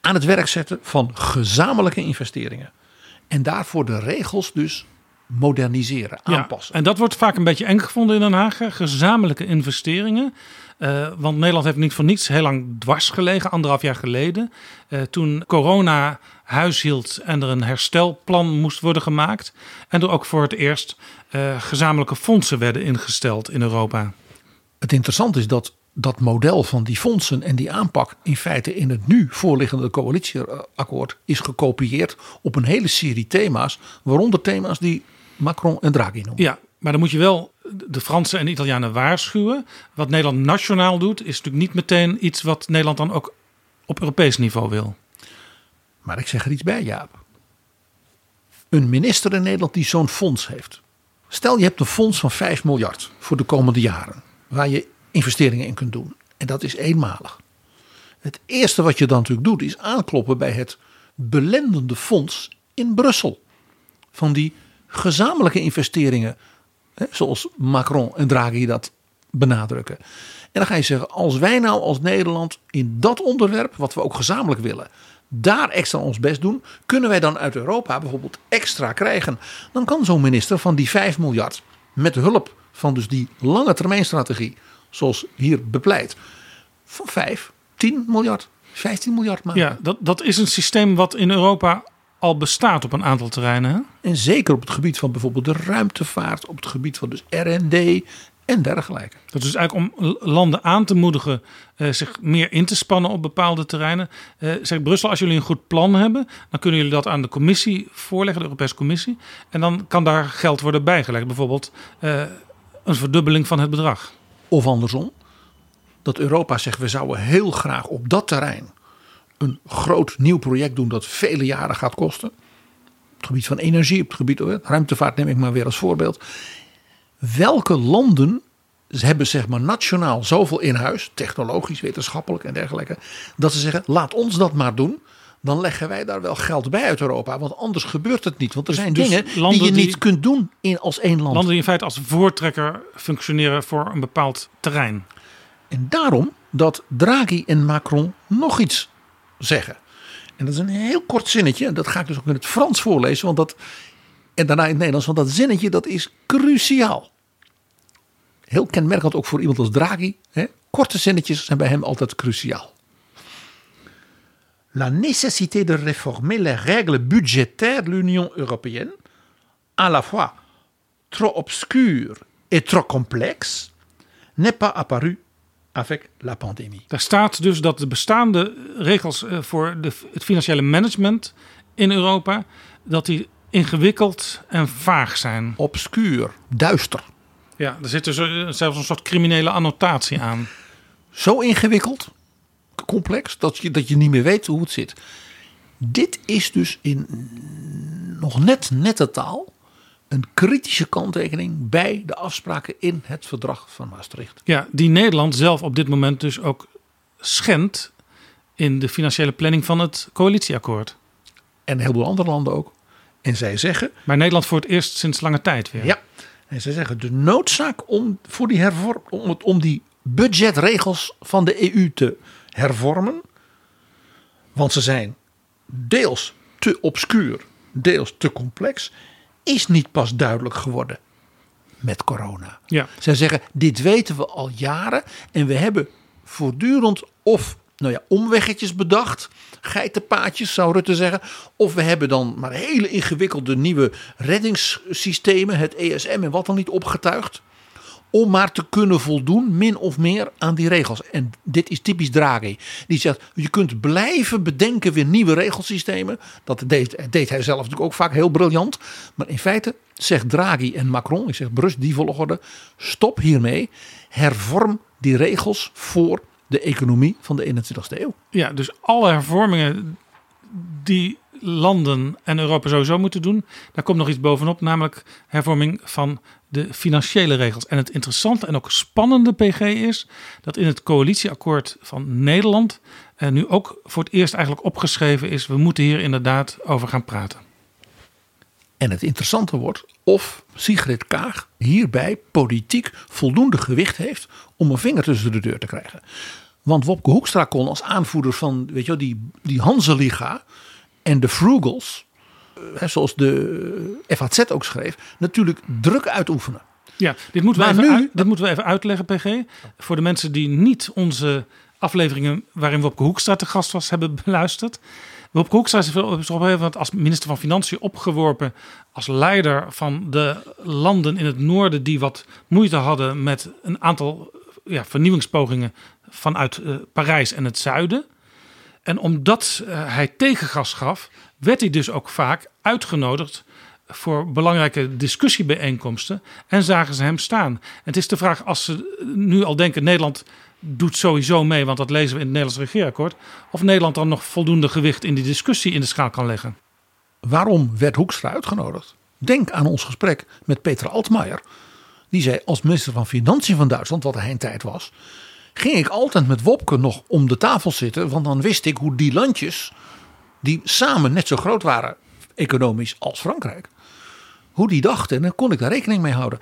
aan het werk zetten van gezamenlijke investeringen. En daarvoor de regels dus moderniseren, aanpassen. Ja, en dat wordt vaak een beetje eng gevonden in Den Haag. Gezamenlijke investeringen. Eh, want Nederland heeft niet voor niets heel lang dwars gelegen, anderhalf jaar geleden. Eh, toen corona huis hield en er een herstelplan moest worden gemaakt. En er ook voor het eerst eh, gezamenlijke fondsen werden ingesteld in Europa. Het interessante is dat dat model van die fondsen en die aanpak in feite in het nu voorliggende coalitieakkoord is gekopieerd op een hele serie thema's, waaronder thema's die Macron en Draghi noemen. Ja, maar dan moet je wel de Fransen en de Italianen waarschuwen. Wat Nederland nationaal doet, is natuurlijk niet meteen iets wat Nederland dan ook op Europees niveau wil. Maar ik zeg er iets bij, Jaap. Een minister in Nederland die zo'n fonds heeft. Stel je hebt een fonds van 5 miljard voor de komende jaren, waar je investeringen in kunt doen. En dat is eenmalig. Het eerste wat je dan natuurlijk doet, is aankloppen bij het belendende fonds in Brussel. Van die gezamenlijke investeringen, hè, zoals Macron en Draghi dat benadrukken. En dan ga je zeggen, als wij nou als Nederland in dat onderwerp, wat we ook gezamenlijk willen, daar extra ons best doen, kunnen wij dan uit Europa bijvoorbeeld extra krijgen. Dan kan zo'n minister van die 5 miljard, met hulp van dus die lange termijn strategie, zoals hier bepleit, van 5, 10 miljard, 15 miljard maken. Ja, dat, dat is een systeem wat in Europa al bestaat op een aantal terreinen. Hè? En zeker op het gebied van bijvoorbeeld de ruimtevaart, op het gebied van dus R&D en dergelijke. Dat is eigenlijk om landen aan te moedigen eh, zich meer in te spannen op bepaalde terreinen. Eh, zegt Brussel, als jullie een goed plan hebben, dan kunnen jullie dat aan de commissie voorleggen, de Europese Commissie. En dan kan daar geld worden bijgelegd. Bijvoorbeeld eh, een verdubbeling van het bedrag. Of andersom, dat Europa zegt we zouden heel graag op dat terrein een groot nieuw project doen dat vele jaren gaat kosten. Op het gebied van energie, op het gebied van ruimtevaart neem ik maar weer als voorbeeld. Welke landen hebben zeg maar nationaal zoveel in huis, technologisch, wetenschappelijk en dergelijke, dat ze zeggen laat ons dat maar doen. Dan leggen wij daar wel geld bij uit Europa, want anders gebeurt het niet. Want er zijn dus dingen die je die- niet kunt doen in, als één land. Landen die in feite als voortrekker functioneren voor een bepaald terrein. En daarom dat Draghi en Macron nog iets zeggen. En dat is een heel kort zinnetje. En dat ga ik dus ook in het Frans voorlezen. Want dat, en daarna in het Nederlands. Want dat zinnetje dat is cruciaal. Heel kenmerkend ook voor iemand als Draghi. Hè? Korte zinnetjes zijn bij hem altijd cruciaal. la nécessité de réformer les règles budgétaires de l'Union européenne, à la fois trop obscure et trop complexe, n'est pas apparue avec la pandémie. Daar staat dus dat de bestaande regels eh, voor de, het financiële management in Europa, dat die ingewikkeld en vaag zijn. Obscuur, duister. Ja, er zit dus eh, zelfs een soort criminele annotatie aan. Zo ingewikkeld, complex, dat je, dat je niet meer weet hoe het zit. Dit is dus in nog net nette taal een kritische kanttekening bij de afspraken in het verdrag van Maastricht. Ja, die Nederland zelf op dit moment dus ook schendt in de financiële planning van het coalitieakkoord. En een heleboel andere landen ook. En zij zeggen, Maar Nederland voor het eerst sinds lange tijd weer. ja, en zij zeggen de noodzaak om, voor die hervorm, om, het, om die budgetregels van de EU te hervormen. Want ze zijn deels te obscuur, deels te complex. Is niet pas duidelijk geworden met corona. Ja. Zij zeggen, dit weten we al jaren en we hebben voortdurend of nou ja, omweggetjes bedacht. Geitenpaadjes zou Rutte zeggen. Of we hebben dan maar hele ingewikkelde nieuwe reddingssystemen. Het ESM en wat dan niet opgetuigd. Om maar te kunnen voldoen, min of meer, aan die regels. En dit is typisch Draghi. Die zegt, je kunt blijven bedenken weer nieuwe regelsystemen. Dat deed, deed hij zelf natuurlijk ook vaak heel briljant. Maar in feite zegt Draghi en Macron, ik zeg berust die volgorde. Stop hiermee. Hervorm die regels voor de economie van de 21ste eeuw. Ja, dus alle hervormingen die landen en Europa sowieso moeten doen, daar komt nog iets bovenop, namelijk hervorming van de financiële regels. En het interessante en ook spannende PG is dat in het coalitieakkoord van Nederland eh, nu ook voor het eerst eigenlijk opgeschreven is, we moeten hier inderdaad over gaan praten. En het interessante wordt of Sigrid Kaag hierbij politiek voldoende gewicht heeft om een vinger tussen de deur te krijgen. Want Wopke Hoekstra kon als aanvoerder van weet je wel, die, die Hanse-liga en de Frugals, eh, hè, zoals de FAZ ook schreef, natuurlijk druk uitoefenen. Ja, dit moeten, we even nu- uit- dit moeten we even uitleggen, PG. Voor de mensen die niet onze afleveringen waarin Wopke Hoekstra te gast was hebben beluisterd. Wopke Hoekstra is op een gegeven als minister van Financiën opgeworpen als leider van de landen in het noorden die wat moeite hadden met een aantal ja, vernieuwingspogingen vanuit eh, Parijs en het zuiden. En omdat eh, hij tegengas gaf, werd hij dus ook vaak uitgenodigd voor belangrijke discussiebijeenkomsten. En zagen ze hem staan. Het is de vraag, als ze nu al denken: Nederland doet sowieso mee, want dat lezen we in het Nederlands regeerakkoord. Of Nederland dan nog voldoende gewicht in die discussie in de schaal kan leggen. Waarom werd Hoekstra uitgenodigd? Denk aan ons gesprek met Peter Altmaier. Die zei als minister van Financiën van Duitsland, wat hij een tijd was, ging ik altijd met Wopke nog om de tafel zitten. Want dan wist ik hoe die landjes, die samen net zo groot waren economisch als Frankrijk, hoe die dachten. En dan kon ik daar rekening mee houden.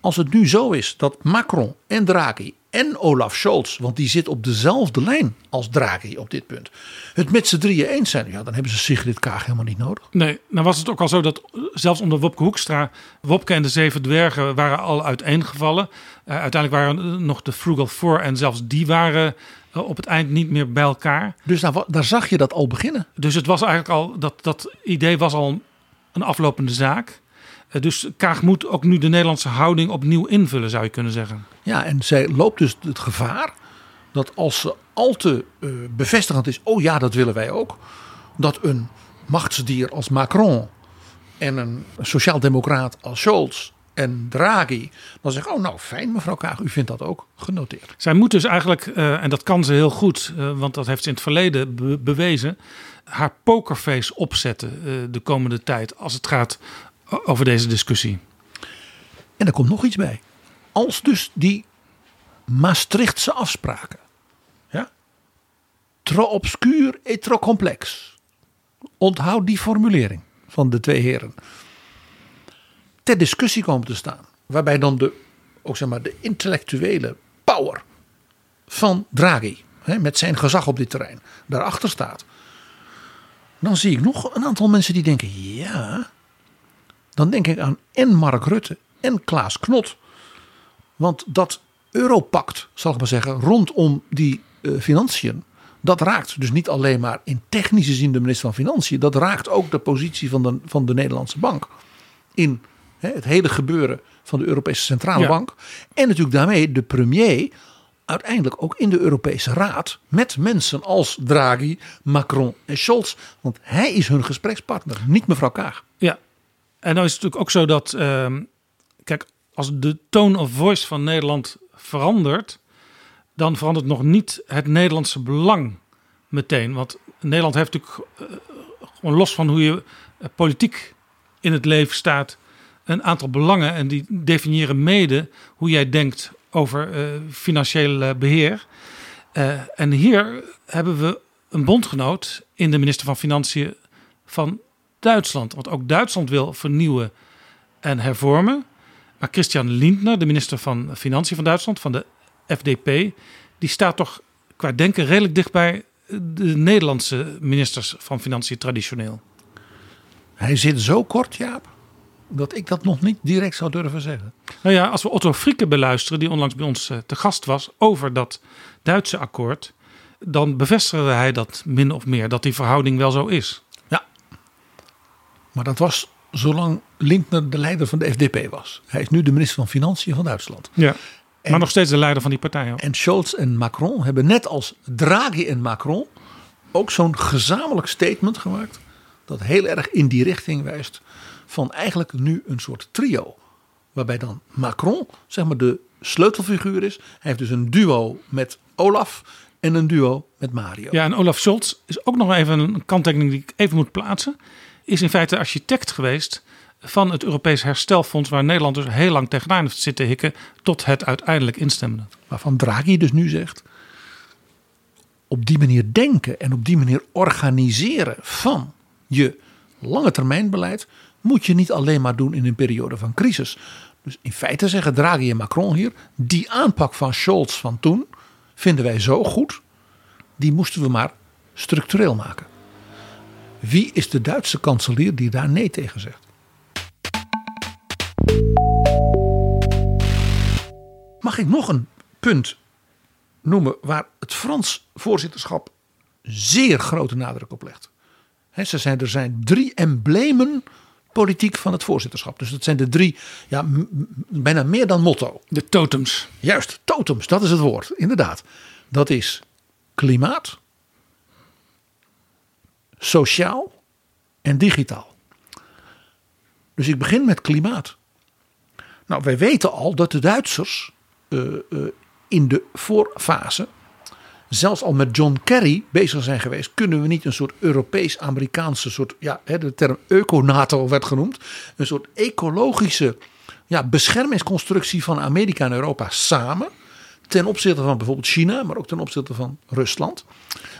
Als het nu zo is dat Macron en Draghi en Olaf Scholz, want die zit op dezelfde lijn als Draghi op dit punt, het met z'n drieën eens zijn, ja, dan hebben ze Sigrid Kaag helemaal niet nodig. Nee, nou was het ook al zo dat zelfs onder Wopke Hoekstra, Wopke en de Zeven Dwergen waren al uiteengevallen. Eh, uiteindelijk waren er nog de Frugal Four en zelfs die waren eh, op het eind niet meer bij elkaar. Dus daar, daar zag je dat al beginnen. Dus het was eigenlijk al, dat, dat idee was al een aflopende zaak. Eh, Dus Kaag moet ook nu de Nederlandse houding opnieuw invullen, zou je kunnen zeggen. Ja, en zij loopt dus het gevaar dat als ze al te eh, bevestigend is, oh ja, dat willen wij ook, dat een machtsdier als Macron en een sociaaldemocraat als Scholz en Draghi dan zeggen, oh nou fijn mevrouw Kaag, u vindt dat ook genoteerd. Zij moet dus eigenlijk, eh, en dat kan ze heel goed, want dat heeft ze in het verleden be- bewezen, haar pokerface opzetten de komende tijd als het gaat over deze discussie. En er komt nog iets bij. Als dus die Maastrichtse afspraken, ja, trop obscuur et trop complex. Onthoud die formulering van de twee heren. Ter discussie komen te staan. Waarbij dan de, ook zeg maar, de intellectuele power van Draghi, hè, met zijn gezag op dit terrein, daarachter staat. Dan zie ik nog een aantal mensen die denken, ja, dan denk ik aan en Mark Rutte en Klaas Knot. Want dat Europact, zal ik maar zeggen, rondom die eh, financiën, Dat raakt dus niet alleen maar in technische zin de minister van Financiën. Dat raakt ook de positie van de, van de Nederlandse bank. In hè, het hele gebeuren van de Europese Centrale Ja. Bank. En natuurlijk daarmee de premier uiteindelijk ook in de Europese Raad. Met mensen als Draghi, Macron en Scholz. Want hij is hun gesprekspartner, niet mevrouw Kaag. Ja, en nou is het natuurlijk ook zo dat, ehm, kijk, als de tone of voice van Nederland verandert, dan verandert nog niet het Nederlandse belang meteen. Want Nederland heeft natuurlijk eh, gewoon los van hoe je eh, politiek in het leven staat, een aantal belangen en die definiëren mede hoe jij denkt over eh, financieel eh, beheer. Eh, en hier hebben we een bondgenoot in de minister van Financiën van Duitsland. Want ook Duitsland wil vernieuwen en hervormen. Maar Christian Lindner, de minister van Financiën van Duitsland, van de FDP, die staat toch qua denken redelijk dicht bij de Nederlandse ministers van Financiën traditioneel. Hij zit zo kort, Jaap, dat ik dat nog niet direct zou durven zeggen. Nou ja, als we Otto Frieke beluisteren, die onlangs bij ons eh, te gast was over dat Duitse akkoord, dan bevestigde hij dat min of meer, dat die verhouding wel zo is. Maar dat was zolang Lindner de leider van de FDP was. Hij is nu de minister van Financiën van Duitsland. Ja. Maar nog steeds de leider van die partij. ook. En Scholz en Macron hebben net als Draghi en Macron ook zo'n gezamenlijk statement gemaakt. Dat heel erg in die richting wijst van eigenlijk nu een soort trio. Waarbij dan Macron zeg maar de sleutelfiguur is. Hij heeft dus een duo met Olaf en een duo met Mario. Ja, en Olaf Scholz is ook nog even een kanttekening die ik even moet plaatsen. Is in feite architect geweest van het Europees Herstelfonds, waar Nederland dus heel lang tegenaan heeft zitten hikken, tot het uiteindelijk instemde. Waarvan Draghi dus nu zegt. Op die manier denken en op die manier organiseren van je lange termijn beleid. Moet je niet alleen maar doen in een periode van crisis. Dus in feite zeggen Draghi en Macron hier. Die aanpak van Scholz van toen vinden wij zo goed. Die moesten we maar structureel maken. Wie is de Duitse kanselier die daar nee tegen zegt? Mag ik nog een punt noemen waar het Frans voorzitterschap zeer grote nadruk op legt? He, ze zijn, er zijn drie emblemen politiek van het voorzitterschap. Dus dat zijn de drie, ja, bijna meer dan motto. De totems. Juist, totems, dat is het woord, inderdaad. Dat is klimaat, sociaal en digitaal. Dus ik begin met klimaat. Nou, wij weten al dat de Duitsers eh, eh, in de voorfase, zelfs al met John Kerry bezig zijn geweest, kunnen we niet een soort Europees-Amerikaanse soort, ja, de term eco-NATO werd genoemd, een soort ecologische ja, beschermingsconstructie van Amerika en Europa samen. Ten opzichte van bijvoorbeeld China, maar ook ten opzichte van Rusland.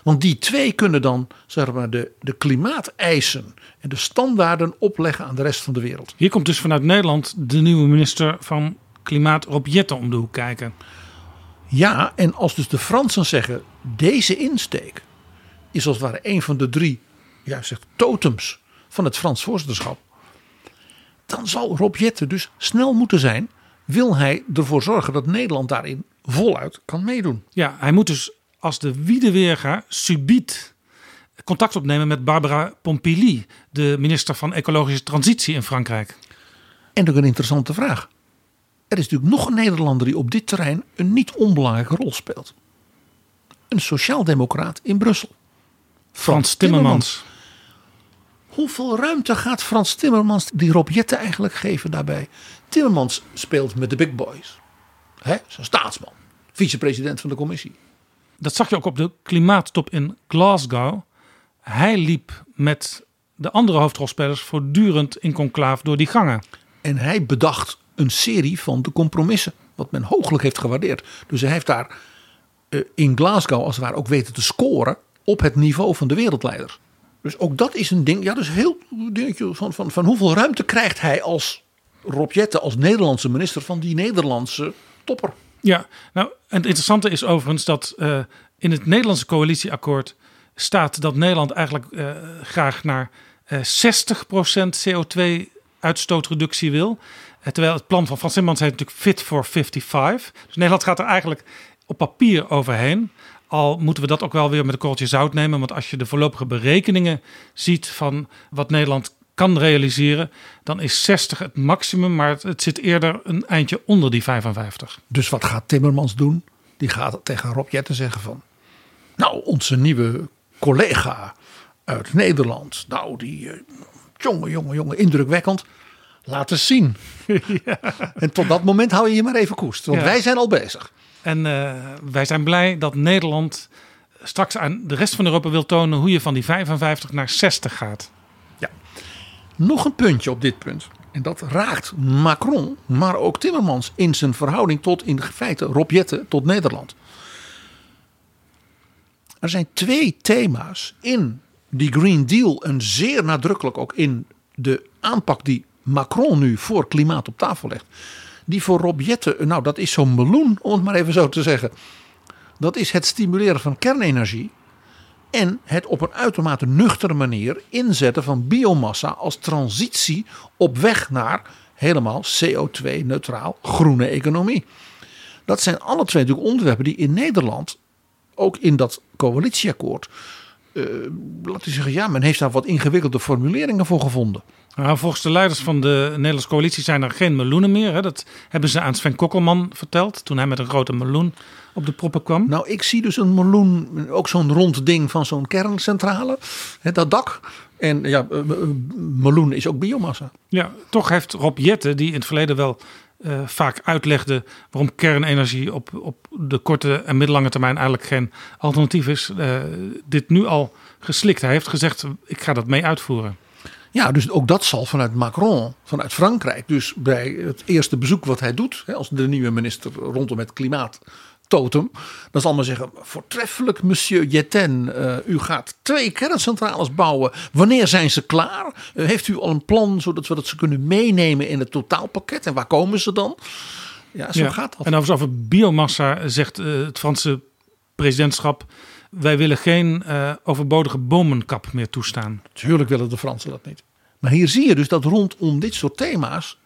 Want die twee kunnen dan zeg maar, de, de klimaateisen en de standaarden opleggen aan de rest van de wereld. Hier komt dus vanuit Nederland de nieuwe minister van Klimaat Rob Jetten om de hoek kijken. Ja, en als dus de Fransen zeggen, deze insteek is als het ware een van de drie ja, zegt, totems van het Frans voorzitterschap. Dan zal Rob Jetten dus snel moeten zijn, wil hij ervoor zorgen dat Nederland daarin voluit kan meedoen. Ja, hij moet dus als de Wiedeweerga subiet contact opnemen met Barbara Pompili, de minister van Ecologische Transitie in Frankrijk. En ook een interessante vraag. Er is natuurlijk nog een Nederlander die op dit terrein een niet onbelangrijke rol speelt. Een sociaaldemocraat in Brussel. Frans Timmermans. Hoeveel ruimte gaat Frans Timmermans die Rob Jetten eigenlijk geven daarbij? Timmermans speelt met de big boys. Hè, zijn staatsman. Vicepresident van de commissie. Dat zag je ook op de klimaattop in Glasgow. Hij liep met de andere hoofdrolspelers voortdurend in conclaaf door die gangen. En hij bedacht een serie van de compromissen. Wat men hooglijk heeft gewaardeerd. Dus hij heeft daar eh, in Glasgow als het ware ook weten te scoren. Op het niveau van de wereldleiders. Dus ook dat is een ding. Ja, dus heel dingetje van, van, van hoeveel ruimte krijgt hij als Rob Jetten, als Nederlandse minister van die Nederlandse topper. Ja, nou, en het interessante is overigens dat eh, in het Nederlandse coalitieakkoord staat dat Nederland eigenlijk eh, graag naar eh 60% CO2-uitstootreductie wil. Terwijl het plan van Frans Timmermans heet natuurlijk Fit for 55. Dus Nederland gaat er eigenlijk op papier overheen. Al moeten we dat ook wel weer met een korreltje zout nemen. Want als je de voorlopige berekeningen ziet van wat Nederland kan realiseren, dan is 60 het maximum. Maar het, het zit eerder een eindje onder die 55. Dus wat gaat Timmermans doen? Die gaat tegen Rob Jetten zeggen van... Nou, onze nieuwe collega uit Nederland. Nou, die eh, jongen, jongen, jongen, indrukwekkend. Laat eens zien. En tot dat moment hou je je maar even koest. Want Ja. wij zijn al bezig. En eh, wij zijn blij dat Nederland straks aan de rest van Europa wil tonen hoe je van die 55 naar 60 gaat. Nog een puntje op dit punt. En dat raakt Macron, maar ook Timmermans in zijn verhouding tot in feite Rob Jetten tot Nederland. Er zijn twee thema's in die Green Deal en zeer nadrukkelijk ook in de aanpak die Macron nu voor klimaat op tafel legt. Die voor Rob nou dat is zo'n meloen om het maar even zo te zeggen. Dat is het stimuleren van kernenergie en het op een uitermate nuchtere manier inzetten van biomassa als transitie op weg naar helemaal CO2-neutraal groene economie. Dat zijn alle twee natuurlijk onderwerpen die in Nederland, ook in dat coalitieakkoord, eh, laten we zeggen, ja, men heeft daar wat ingewikkelde formuleringen voor gevonden. Nou, volgens de leiders van de Nederlandse coalitie zijn er geen meloenen meer. Hè. Dat hebben ze aan Sven Kokkelman verteld toen hij met een grote meloen op de proppen kwam. Nou, ik zie dus een meloen, ook zo'n rond ding van zo'n kerncentrale, hè, dat dak. En ja, eh, eh, meloen is ook biomassa. Ja, toch heeft Rob Jetten, die in het verleden wel eh, vaak uitlegde waarom kernenergie op, op de korte en middellange termijn eigenlijk geen alternatief is, dit nu al geslikt. Hij heeft gezegd, ik ga dat mee uitvoeren. Ja, dus ook dat zal vanuit Macron, vanuit Frankrijk, dus bij het eerste bezoek wat hij doet, hè, als de nieuwe minister rondom het klimaat. Totem, dan zal men zeggen: voortreffelijk, monsieur Jetten. eh, u gaat twee kerncentrales bouwen. Wanneer zijn ze klaar? Eh, heeft u al een plan zodat we dat ze kunnen meenemen in het totaalpakket? En waar komen ze dan? Ja, zo Ja. gaat dat. En over biomassa zegt eh, het Franse presidentschap, wij willen geen eh, overbodige bomenkap meer toestaan. Tuurlijk willen de Fransen dat niet. Maar hier zie je dus dat rondom dit soort thema's.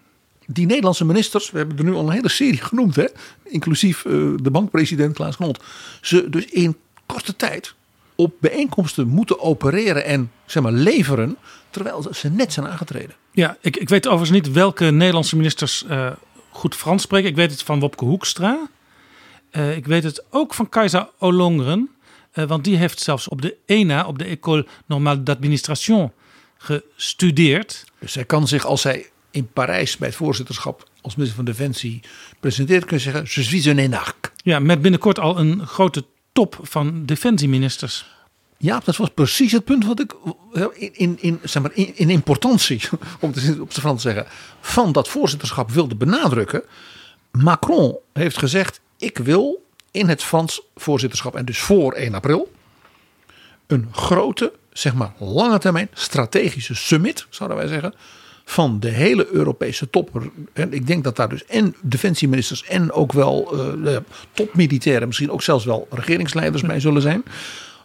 Die Nederlandse ministers, we hebben er nu al een hele serie genoemd, hè, inclusief eh, de bankpresident Klaas Knot. Ze dus in korte tijd op bijeenkomsten moeten opereren en zeg maar, leveren. terwijl ze net zijn aangetreden. Ja, ik, ik weet overigens niet welke Nederlandse ministers eh, goed Frans spreken. Ik weet het van Wopke Hoekstra. Ik weet het ook van Kajsa Ollongren. Eh, want die heeft zelfs op de ENA, op de École Normale d'Administration, gestudeerd. Dus zij kan zich, als zij in Parijs bij het voorzitterschap als minister van Defensie presenteert, kunnen zeggen: Je suis un énarque. Ja, met binnenkort al een grote top van defensieministers. Ja, dat was precies het punt wat ik in, in, in, zeg maar, in, in importantie, om het op zijn Frans te zeggen, van dat voorzitterschap wilde benadrukken. Macron heeft gezegd: ik wil in het Frans voorzitterschap en dus voor 1 april een grote, zeg maar lange termijn strategische summit, zouden wij zeggen, van de hele Europese top. En ik denk dat daar dus en defensieministers en ook wel de topmilitairen, misschien ook zelfs wel regeringsleiders bij zullen zijn.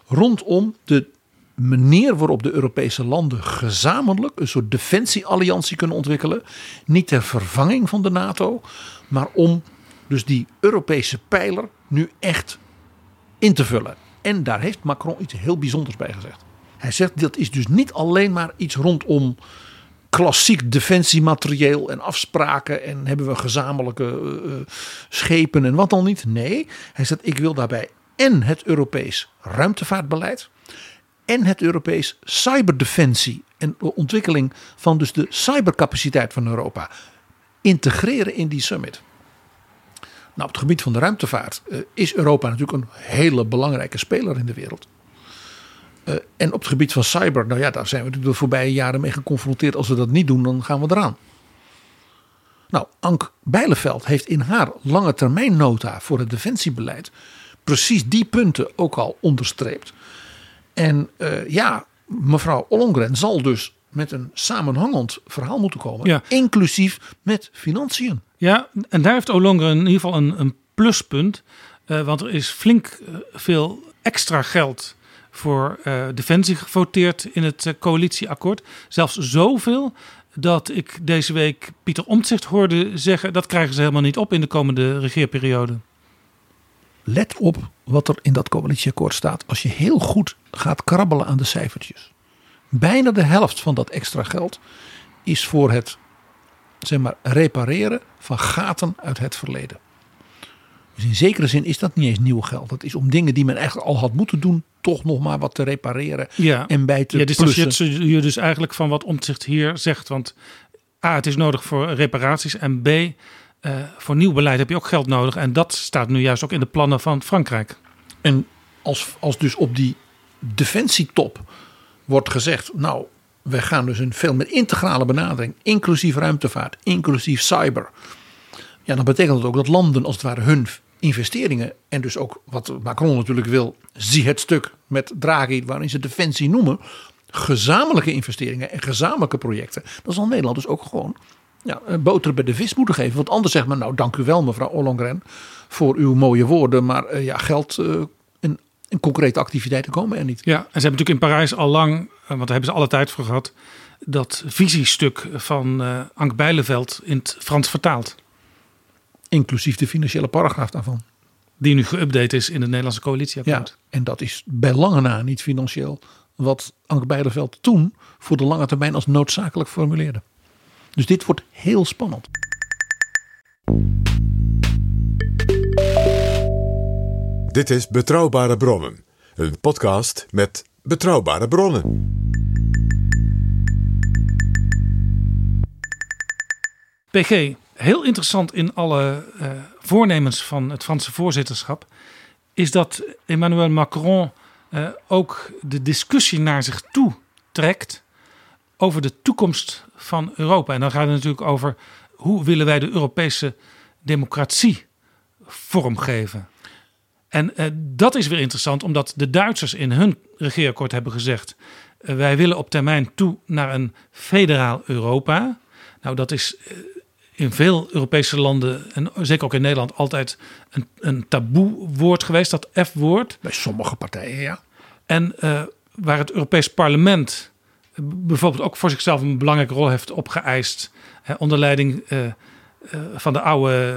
Rondom de manier waarop de Europese landen gezamenlijk een soort defensiealliantie kunnen ontwikkelen. Niet ter vervanging van de NATO, maar om dus die Europese pijler nu echt in te vullen. En daar heeft Macron iets heel bijzonders bij gezegd. Hij zegt dat is dus niet alleen maar iets rondom klassiek defensiematerieel en afspraken en hebben we gezamenlijke eh, eh, schepen en wat dan niet. Nee, hij zegt ik wil daarbij en het Europees ruimtevaartbeleid en het Europees cyberdefensie en de ontwikkeling van dus de cybercapaciteit van Europa integreren in die summit. Nou, op het gebied van de ruimtevaart eh, is Europa natuurlijk een hele belangrijke speler in de wereld. Uh, en op het gebied van cyber, nou ja, daar zijn we natuurlijk de voorbije jaren mee geconfronteerd. Als we dat niet doen, dan gaan we eraan. Nou, Ank Bijleveld heeft in haar lange termijn nota voor het defensiebeleid precies die punten ook al onderstreept. En uh, ja, mevrouw Ollongren zal dus met een samenhangend verhaal moeten komen. Ja. Inclusief met financiën. Ja, en daar heeft Ollongren in ieder geval een, een pluspunt. Uh, want er is flink uh, veel extra geld voor uh, defensie gevoteerd in het coalitieakkoord. Zelfs zoveel dat ik deze week Pieter Omtzigt hoorde zeggen... dat krijgen ze helemaal niet op in de komende regeerperiode. let op wat er in dat coalitieakkoord staat. Als je heel goed gaat krabbelen aan de cijfertjes. Bijna de helft van dat extra geld is voor het zeg maar, repareren van gaten uit het verleden. Dus in zekere zin is dat niet eens nieuw geld. Dat is om dingen die men eigenlijk al had moeten doen, toch nog maar wat te repareren Ja. en bij te Ja, plussen. distancieert je dus eigenlijk van wat Omtzigt hier zegt. Want A, het is nodig voor reparaties. En B, eh, voor nieuw beleid heb je ook geld nodig. En dat staat nu juist ook in de plannen van Frankrijk. En als, als dus op die defensietop wordt gezegd, nou, we gaan dus een veel meer integrale benadering, inclusief ruimtevaart, inclusief cyber. Ja, dan betekent dat ook dat landen als het ware hun investeringen en dus ook wat Macron natuurlijk wil, zie het stuk met Draghi waarin ze defensie noemen, gezamenlijke investeringen en gezamenlijke projecten. Dan zal Nederland dus ook gewoon ja, een boter bij de vis moeten geven. Want anders zegt men, nou dank u wel mevrouw Ollongren voor uw mooie woorden, maar eh, ja, geld eh, en, concrete activiteiten komen er niet. Ja, en ze hebben natuurlijk in Parijs al lang, eh, want daar hebben ze alle tijd voor gehad, dat visiestuk van eh Ank Bijleveld in het Frans vertaald. Inclusief de financiële paragraaf daarvan. Die nu geüpdate is in het Nederlandse Ja, coalitieakkoord. en dat is bij lange na niet financieel wat Anke Bijleveld toen voor de lange termijn als noodzakelijk formuleerde. Dus dit wordt heel spannend. Dit is Betrouwbare Bronnen. Een podcast met betrouwbare bronnen. PG, heel interessant in alle eh, voornemens van het Franse voorzitterschap is dat Emmanuel Macron eh, ook de discussie naar zich toe trekt over de toekomst van Europa. En dan gaat het natuurlijk over hoe willen wij de Europese democratie vormgeven. En eh, dat is weer interessant, omdat de Duitsers in hun regeerakkoord hebben gezegd: eh, wij willen op termijn toe naar een federaal Europa. Nou, dat is eh, in veel Europese landen, en zeker ook in Nederland, altijd een, een taboe woord geweest, dat F-woord. Bij sommige partijen, ja. En waar het Europees Parlement bijvoorbeeld ook voor zichzelf een belangrijke rol heeft opgeëist. Hè, onder leiding van de oude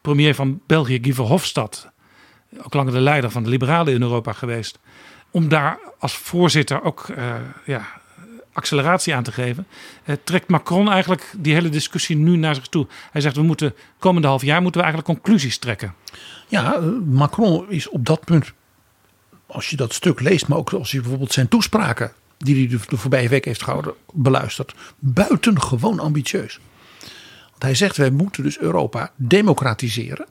premier van België, Guy Verhofstadt. Ook langer de leider van de liberalen in Europa geweest. Om daar als voorzitter ook eh, ja, acceleratie aan te geven. eh, trekt Macron eigenlijk die hele discussie nu naar zich toe. Hij zegt we moeten komende half jaar moeten we eigenlijk conclusies trekken. Ja, eh, Macron is op dat punt, als je dat stuk leest, maar ook als je bijvoorbeeld zijn toespraken die hij de, voorbije week heeft gehouden, beluistert, buitengewoon ambitieus. Want hij zegt wij moeten dus Europa democratiseren.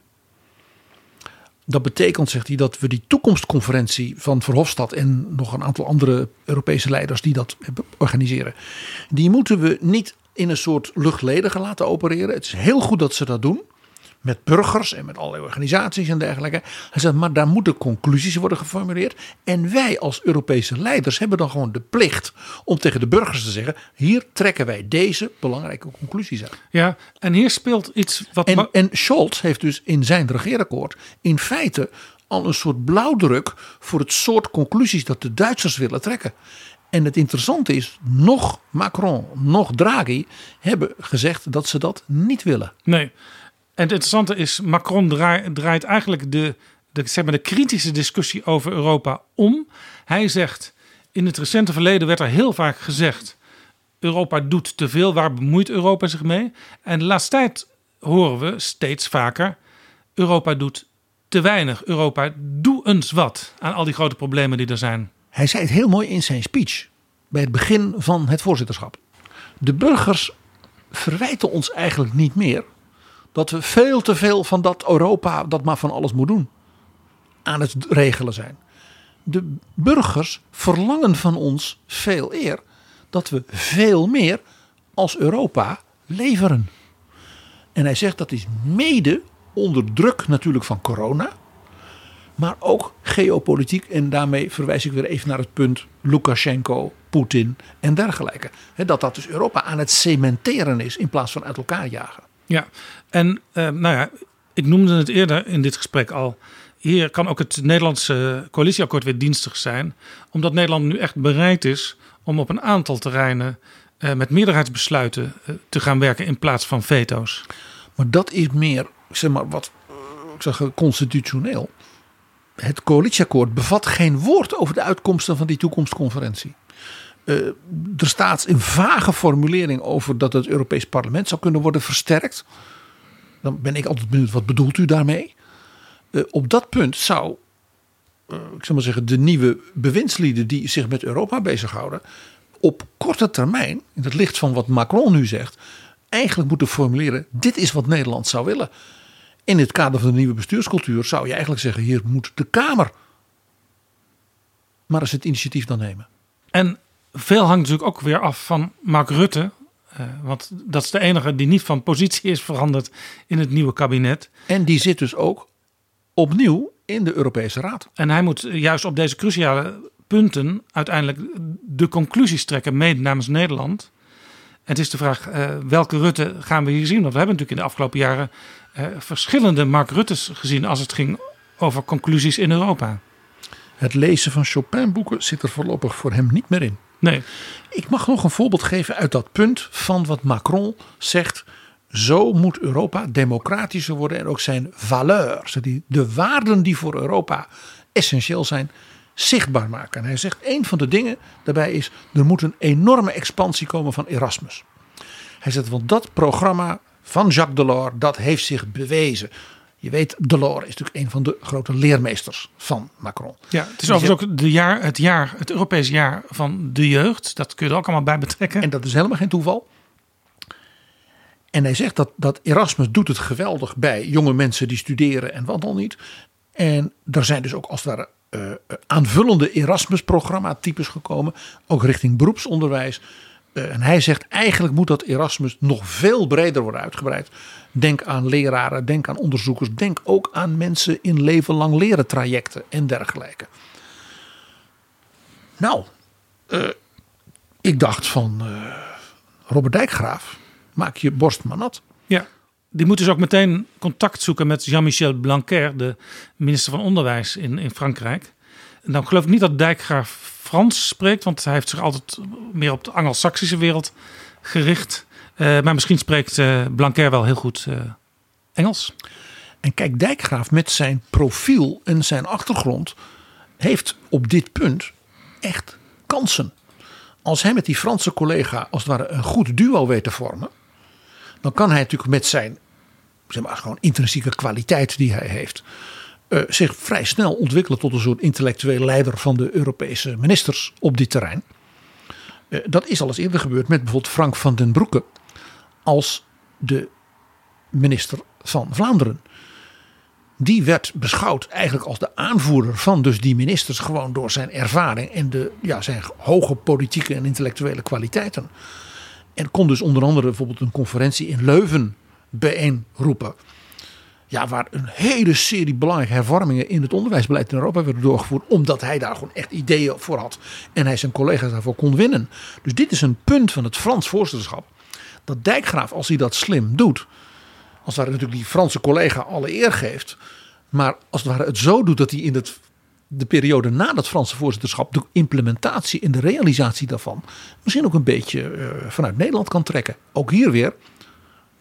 Dat betekent, zegt hij, dat we die toekomstconferentie van Verhofstadt en nog een aantal andere Europese leiders die dat organiseren, die moeten we niet in een soort luchtledige laten opereren. Het is heel goed dat ze dat doen met burgers en met allerlei organisaties en dergelijke. Hij zegt, maar daar moeten conclusies worden geformuleerd. En wij als Europese leiders hebben dan gewoon de plicht om tegen de burgers te zeggen: hier trekken wij deze belangrijke conclusies uit. Ja, en hier speelt iets wat. En, en Scholz heeft dus in zijn regeerakkoord in feite al een soort blauwdruk voor het soort conclusies dat de Duitsers willen trekken. En het interessante is, nog Macron, nog Draghi hebben gezegd dat ze dat niet willen. Nee. En het interessante is, Macron draai- draait eigenlijk de, de, zeg maar de kritische discussie over Europa om. Hij zegt, in het recente verleden werd er heel vaak gezegd... Europa doet te veel, waar bemoeit Europa zich mee? En de laatste tijd horen we steeds vaker... Europa doet te weinig. Europa, doe eens wat aan al die grote problemen die er zijn. Hij zei het heel mooi in zijn speech bij het begin van het voorzitterschap. De burgers verwijten ons eigenlijk niet meer dat we veel te veel van dat Europa dat maar van alles moet doen aan het regelen zijn. De burgers verlangen van ons veel eer dat we veel meer als Europa leveren. En hij zegt dat is mede onder druk natuurlijk van corona maar ook geopolitiek. En daarmee verwijs ik weer even naar het punt Lukashenko, Poetin en dergelijke. Dat dat dus Europa aan het cementeren is in plaats van uit elkaar jagen. Ja, en eh, nou ja, ik noemde het eerder in dit gesprek al. Hier kan ook het Nederlandse coalitieakkoord weer dienstig zijn. Omdat Nederland nu echt bereid is om op een aantal terreinen eh, met meerderheidsbesluiten eh, te gaan werken in plaats van veto's. Maar dat is meer, zeg maar, wat ik zeg, constitutioneel. het coalitieakkoord bevat geen woord over de uitkomsten van die toekomstconferentie. Er staat een vage formulering over dat het Europees Parlement zou kunnen worden versterkt. Dan ben ik altijd benieuwd, wat bedoelt u daarmee? Uh, op dat punt zou, uh, ik zal maar zeggen, de nieuwe bewindslieden die zich met Europa bezighouden, op korte termijn, in het licht van wat Macron nu zegt, eigenlijk moeten formuleren: dit is wat Nederland zou willen. In het kader van de nieuwe bestuurscultuur zou je eigenlijk zeggen: hier moet de Kamer maar eens het initiatief dan nemen. En veel hangt natuurlijk ook weer af van Mark Rutte. Uh, want dat is de enige die niet van positie is veranderd in het nieuwe kabinet. En die zit dus ook opnieuw in de Europese Raad. En hij moet juist op deze cruciale punten uiteindelijk de conclusies trekken, mede namens Nederland. En het is de vraag uh, welke Rutte gaan we hier zien? Want we hebben natuurlijk in de afgelopen jaren uh, verschillende Mark Rutte's gezien als het ging over conclusies in Europa. Het lezen van Chopin-boeken zit er voorlopig voor hem niet meer in. Nee. Ik mag nog een voorbeeld geven uit dat punt van wat Macron zegt. Zo moet Europa democratischer worden en ook zijn valeurs, de waarden die voor Europa essentieel zijn, zichtbaar maken. En hij zegt een van de dingen daarbij is: er moet een enorme expansie komen van Erasmus. Hij zegt, want dat programma van Jacques Delors, dat heeft zich bewezen. Je weet, Delors is natuurlijk een van de grote leermeesters van Macron. Ja, het is overigens ook de jaar, het, jaar, het Europees jaar van de jeugd. Dat kun je er ook allemaal bij betrekken. En dat is helemaal geen toeval. En hij zegt dat, dat Erasmus doet het geweldig bij jonge mensen die studeren en wat dan niet. En er zijn dus ook als het ware uh, aanvullende Erasmus-programma types gekomen. Ook richting beroepsonderwijs. Uh, en hij zegt eigenlijk moet dat Erasmus nog veel breder worden uitgebreid. Denk aan leraren, denk aan onderzoekers, denk ook aan mensen in leven lang leren trajecten en dergelijke. Nou, uh, ik dacht van uh, Robert Dijkgraaf, maak je borst maar nat. Ja, die moet dus ook meteen contact zoeken met Jean-Michel Blanquer, de minister van Onderwijs in, in Frankrijk. Dan geloof ik niet dat Dijkgraaf Frans spreekt, want hij heeft zich altijd meer op de Anglo-Saxische wereld gericht. Uh, maar misschien spreekt uh, Blanquer wel heel goed uh, Engels. En kijk, Dijkgraaf met zijn profiel en zijn achtergrond heeft op dit punt echt kansen. Als hij met die Franse collega als het ware een goed duo weet te vormen, dan kan hij natuurlijk met zijn zeg maar, gewoon intrinsieke kwaliteit die hij heeft, zich vrij snel ontwikkelen tot een soort intellectueel leider van de Europese ministers op dit terrein. Dat is al eens eerder gebeurd met bijvoorbeeld Frank van den Broeke als de minister van Vlaanderen. Die werd beschouwd eigenlijk als de aanvoerder van dus die ministers gewoon door zijn ervaring en de, ja, zijn hoge politieke en intellectuele kwaliteiten. En kon dus onder andere bijvoorbeeld een conferentie in Leuven bijeenroepen. Ja, waar een hele serie belangrijke hervormingen in het onderwijsbeleid in Europa werden doorgevoerd. Omdat hij daar gewoon echt ideeën voor had. En hij zijn collega's daarvoor kon winnen. Dus dit is een punt van het Frans voorzitterschap. Dat Dijkgraaf, als hij dat slim doet. Als hij natuurlijk die Franse collega alle eer geeft. Maar als het ware het zo doet dat hij in het, de periode na dat Franse voorzitterschap. de implementatie en de realisatie daarvan. misschien ook een beetje uh, vanuit Nederland kan trekken. Ook hier weer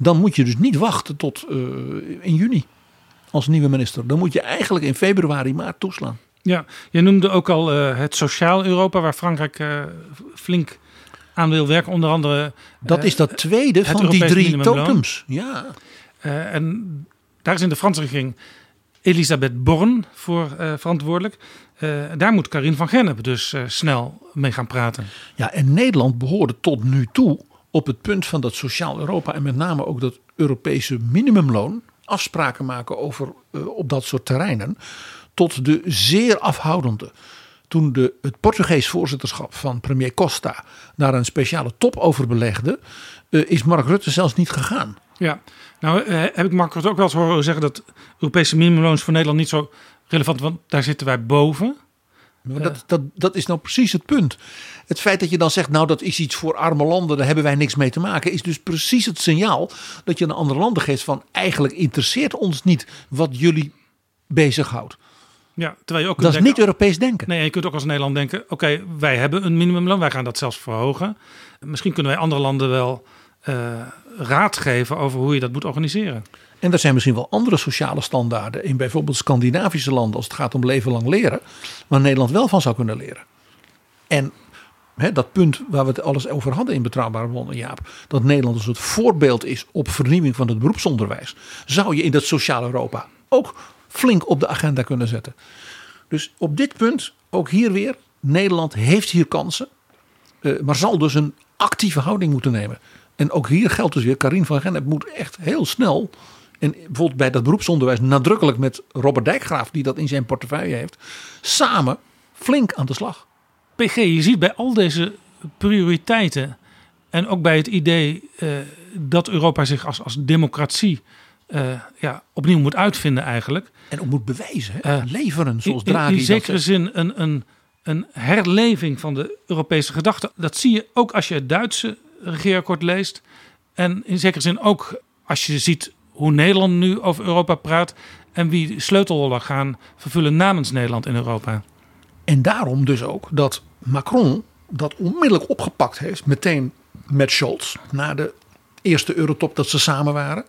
dan moet je dus niet wachten tot uh, in juni als nieuwe minister. Dan moet je eigenlijk in februari, maart toeslaan. Ja, je noemde ook al uh, het sociaal Europa, waar Frankrijk flink aan wil werken. Onder andere. Dat is dat tweede van die drie totems. Ja. en daar is in de Franse regering Elisabeth Born voor verantwoordelijk. daar moet Karin van Gennep dus snel mee gaan praten. Ja, en Nederland behoorde tot nu toe op het punt van dat sociaal Europa en met name ook dat Europese minimumloon afspraken maken over op dat soort terreinen tot de zeer afhoudende. Toen de, het Portugees voorzitterschap van premier Costa daar een speciale top over belegde, uh, is Mark Rutte zelfs niet gegaan. Ja, nou uh, heb ik Mark Rutte ook wel eens horen zeggen dat Europese minimumloon is voor Nederland niet zo relevant, want daar zitten wij boven. Maar dat, dat, dat is nou precies het punt. Het feit dat je dan zegt, nou dat is iets voor arme landen, daar hebben wij niks mee te maken, is dus precies het signaal dat je aan andere landen geeft van eigenlijk interesseert ons niet wat jullie bezighoudt. Ja, terwijl je ook dat is niet Europees denken. Nee, je kunt ook als Nederland denken, oké, wij hebben een minimumloon, wij gaan dat zelfs verhogen. Misschien kunnen wij andere landen wel uh, raad geven over hoe je dat moet organiseren. En er zijn misschien wel andere sociale standaarden in bijvoorbeeld Scandinavische landen als het gaat om leven lang leren, waar Nederland wel van zou kunnen leren. En dat punt waar we het alles over hadden in Betrouwbare Bronnen, Jaap, dat Nederland een soort voorbeeld is op vernieuwing van het beroepsonderwijs, zou je in dat sociale Europa ook flink op de agenda kunnen zetten. Dus op dit punt, ook hier weer, Nederland heeft hier kansen, eh, maar zal dus een actieve houding moeten nemen. En ook hier geldt dus weer, Karin van Gennep moet echt heel snel. En bijvoorbeeld bij dat beroepsonderwijs nadrukkelijk met Robert Dijkgraaf, die dat in zijn portefeuille heeft, samen flink aan de slag. PG, je ziet bij al deze prioriteiten en ook bij het idee eh, dat Europa zich als, als democratie eh, ja, opnieuw moet uitvinden eigenlijk. En ook moet bewijzen? Eh, leveren zoals in, in, Draghi in dat zekere zin een, een, een herleving van de Europese gedachte. Dat zie je ook als je het Duitse regeerakkoord leest. En in zekere zin ook als je ziet hoe Nederland nu over Europa praat. En wie sleutelrollen gaan vervullen namens Nederland in Europa. En daarom dus ook dat Macron dat onmiddellijk opgepakt heeft, meteen met Scholz, na de eerste eurotop dat ze samen waren.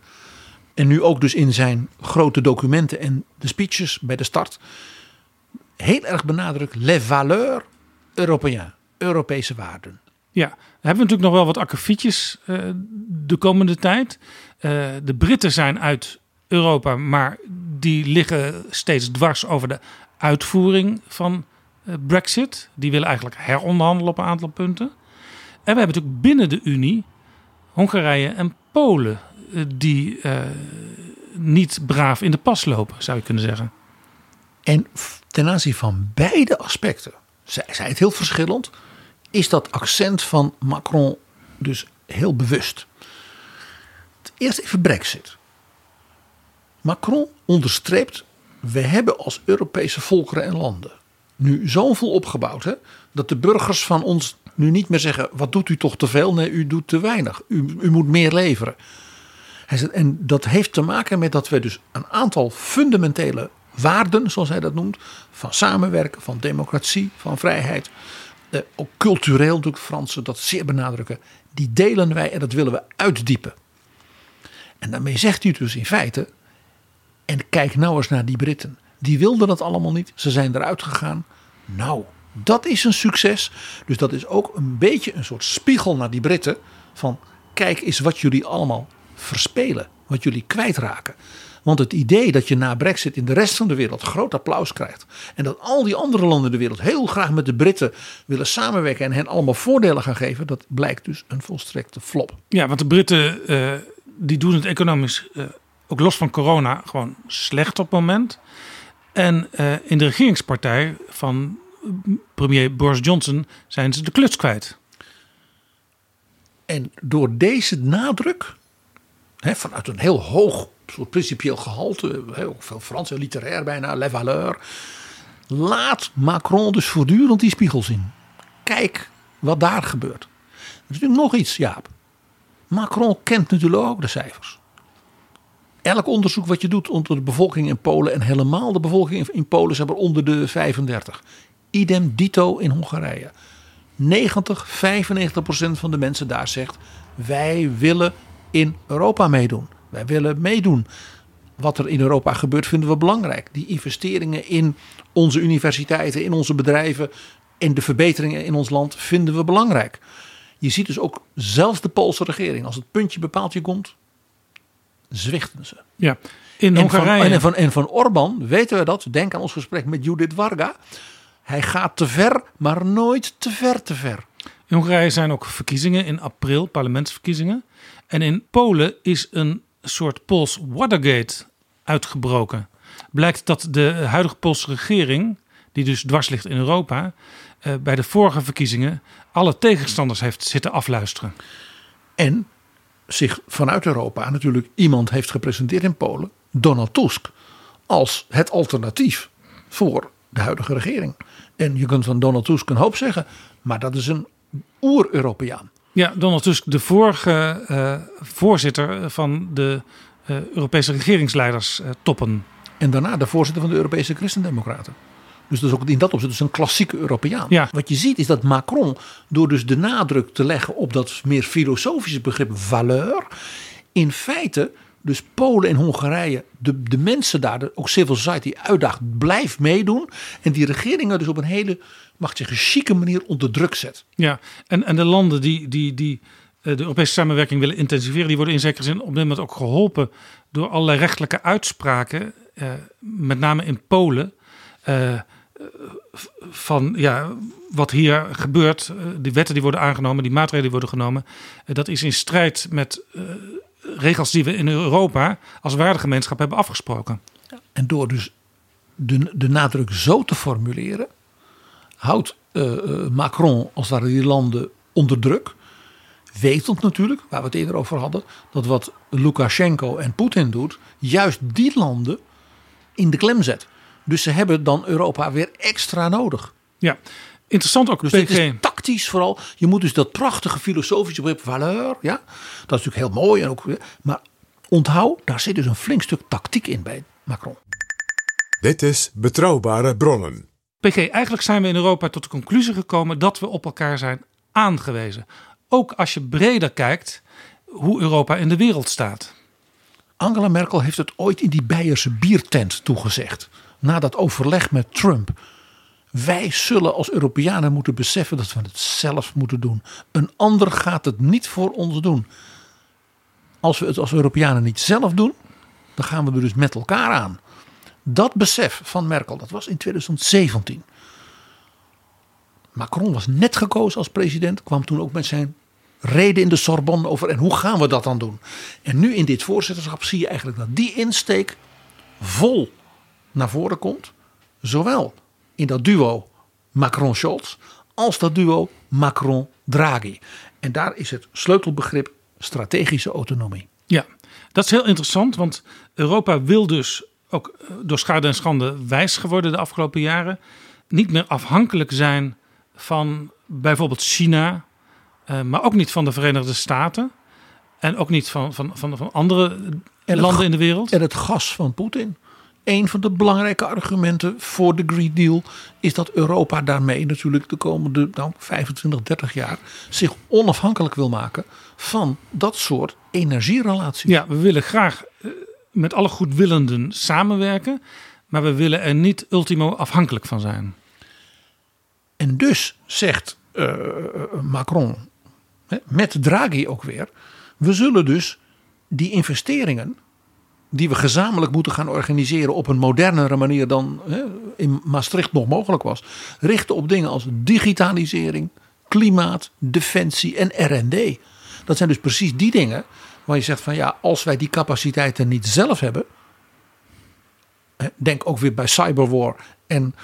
En nu ook dus in zijn grote documenten en de speeches bij de start. Heel erg benadrukt, les valeurs européens, Europese waarden. Ja, hebben we natuurlijk nog wel wat akkefietjes eh, de komende tijd. Eh, de Britten zijn uit Europa, maar die liggen steeds dwars over de uitvoering van eh, Brexit. Die willen eigenlijk heronderhandelen op een aantal punten. En we hebben natuurlijk binnen de Unie Hongarije en Polen die eh, niet braaf in de pas lopen, zou je kunnen zeggen. En ten aanzien van beide aspecten, zij het heel verschillend, is dat accent van Macron dus heel bewust. Eerst even Brexit. Macron onderstreept, we hebben als Europese volkeren en landen nu zoveel opgebouwd, hè, dat de burgers van ons nu niet meer zeggen, wat doet u toch te veel? Nee, u doet te weinig. U, u moet meer leveren. En dat heeft te maken met dat we dus een aantal fundamentele waarden, zoals hij dat noemt, van samenwerken, van democratie, van vrijheid, eh, ook cultureel natuurlijk Fransen dat zeer benadrukken, die delen wij en dat willen we uitdiepen. En daarmee zegt hij dus in feite, en kijk nou eens naar die Britten, die wilden dat allemaal niet, ze zijn eruit gegaan. Nou, dat is een succes. Dus dat is ook een beetje een soort spiegel naar die Britten van kijk eens wat jullie allemaal verspelen, wat jullie kwijtraken. Want het idee dat je na Brexit in de rest van de wereld groot applaus krijgt. En dat al die andere landen in de wereld heel graag met de Britten willen samenwerken en hen allemaal voordelen gaan geven. Dat blijkt dus een volstrekte flop. Ja, want de Britten eh, die doen het economisch, eh, ook los van corona, gewoon slecht op het moment. En eh, in de regeringspartij van premier Boris Johnson zijn ze de kluts kwijt. En door deze nadruk, hè, vanuit een heel hoog soort principieel gehalte, ook veel Frans, heel literair bijna, les valeurs, laat Macron dus voortdurend die spiegel zien. Kijk wat daar gebeurt. Er is natuurlijk nog iets, Jaap. Macron kent natuurlijk ook de cijfers. Elk onderzoek wat je doet onder de bevolking in Polen en helemaal de bevolking in Polen zijn er onder de 35. Idem dito in Hongarije. 90, 95 procent van de mensen daar zegt: wij willen in Europa meedoen. Wij willen meedoen. Wat er in Europa gebeurt vinden we belangrijk. Die investeringen in onze universiteiten, in onze bedrijven en de verbeteringen in ons land vinden we belangrijk. Je ziet dus ook zelfs de Poolse regering, als het puntje bepaaldje komt, zwichten ze. Ja, in En van, Hongarije. en van, en van Orbán weten we dat. Denk aan ons gesprek met Judith Varga. Hij gaat te ver, maar nooit te ver te ver. In Hongarije zijn ook verkiezingen in april, parlementsverkiezingen. En in Polen is een soort Pools Watergate uitgebroken. Blijkt dat de huidige Poolse regering, die dus dwars ligt in Europa, eh, bij de vorige verkiezingen alle tegenstanders heeft zitten afluisteren. En zich vanuit Europa natuurlijk iemand heeft gepresenteerd in Polen, Donald Tusk, als het alternatief voor de huidige regering. En je kunt van Donald Tusk een hoop zeggen, maar dat is een oer-Europeaan. Ja, Donald Tusk, de vorige eh, voorzitter van de eh, Europese regeringsleiders eh, toppen. En daarna de voorzitter van de Europese Christendemocraten. Dus dat is ook in dat opzicht dus een klassieke Europeaan. Ja. Wat je ziet is dat Macron, door dus de nadruk te leggen op dat meer filosofische begrip valeur, in feite dus Polen en Hongarije, de, de mensen daar, ook civil society uitdaagt, blijf meedoen. En die regeringen dus op een hele, mag ik zeggen, chique manier onder druk zet. Ja, en, en de landen die, die, die eh, de Europese samenwerking willen intensiveren, die worden in zekere zin op dit moment ook geholpen door allerlei rechtelijke uitspraken, eh, met name in Polen. eh, van ja, wat hier gebeurt, eh, die wetten die worden aangenomen, die maatregelen die worden genomen, eh, dat is in strijd met regels die we in Europa als waardegemeenschap hebben afgesproken. En door dus de, de nadruk zo te formuleren, houdt eh, eh, Macron als het ware die landen onder druk. Wetend natuurlijk, waar we het eerder over hadden, dat wat Lukashenko en Poetin doet, juist die landen in de klem zet. Dus ze hebben dan Europa weer extra nodig. Ja, interessant ook. Dus PG. dit is tactisch vooral. Je moet dus dat prachtige filosofische begrip valeur, ja, dat is natuurlijk heel mooi. En ook, maar onthoud, daar zit dus een flink stuk tactiek in bij Macron. Dit is Betrouwbare Bronnen. PG, eigenlijk zijn we in Europa tot de conclusie gekomen dat we op elkaar zijn aangewezen. Ook als je breder kijkt hoe Europa in de wereld staat. Angela Merkel heeft het ooit in die Beierse biertent toegezegd. Na dat overleg met Trump. Wij zullen als Europeanen moeten beseffen dat we het zelf moeten doen. Een ander gaat het niet voor ons doen. Als we het als Europeanen niet zelf doen, dan gaan we er dus met elkaar aan. Dat besef van Merkel, dat was in 2017. Macron was net gekozen als president, kwam toen ook met zijn reden in de Sorbonne over en hoe gaan we dat dan doen. En nu in dit voorzitterschap zie je eigenlijk dat die insteek vol naar voren komt. Zowel in dat duo Macron-Scholz als dat duo Macron-Draghi. En daar is het sleutelbegrip strategische autonomie. Ja, dat is heel interessant, want Europa wil dus ook eh, door schade en schande wijs geworden de afgelopen jaren. Niet meer afhankelijk zijn van bijvoorbeeld China, eh, maar ook niet van de Verenigde Staten. En ook niet van, van, van, van andere En landen in de wereld. En het gas van Poetin. Een van de belangrijke argumenten voor de Green Deal is dat Europa daarmee natuurlijk de komende nou, 25, 30 jaar zich onafhankelijk wil maken van dat soort energierelaties. Ja, we willen graag eh, met alle goedwillenden samenwerken, maar we willen er niet ultimo afhankelijk van zijn. En dus zegt eh, Macron hè, met Draghi ook weer: we zullen dus die investeringen die we gezamenlijk moeten gaan organiseren op een modernere manier dan in Maastricht nog mogelijk was, richten op dingen als digitalisering, klimaat, defensie en R&D. Dat zijn dus precies die dingen waar je zegt van ja, als wij die capaciteiten niet zelf hebben, denk ook weer bij cyberwar en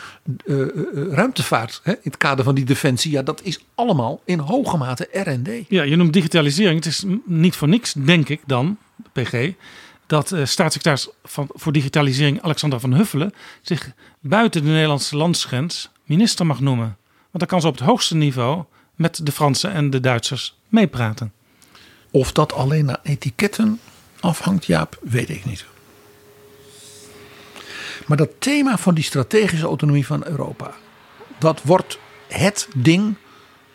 eh, eh, ruimtevaart hè, in het kader van die defensie, ja, dat is allemaal in hoge mate R&D. Ja, je noemt digitalisering. Het is niet voor niks, denk ik dan, PG, dat eh, staatssecretaris van, voor digitalisering Alexander van Huffelen zich buiten de Nederlandse landsgrens minister mag noemen. Want dan kan ze op het hoogste niveau met de Fransen en de Duitsers meepraten. Of dat alleen aan etiketten afhangt, Jaap, weet ik niet. Maar dat thema van die strategische autonomie van Europa, dat wordt het ding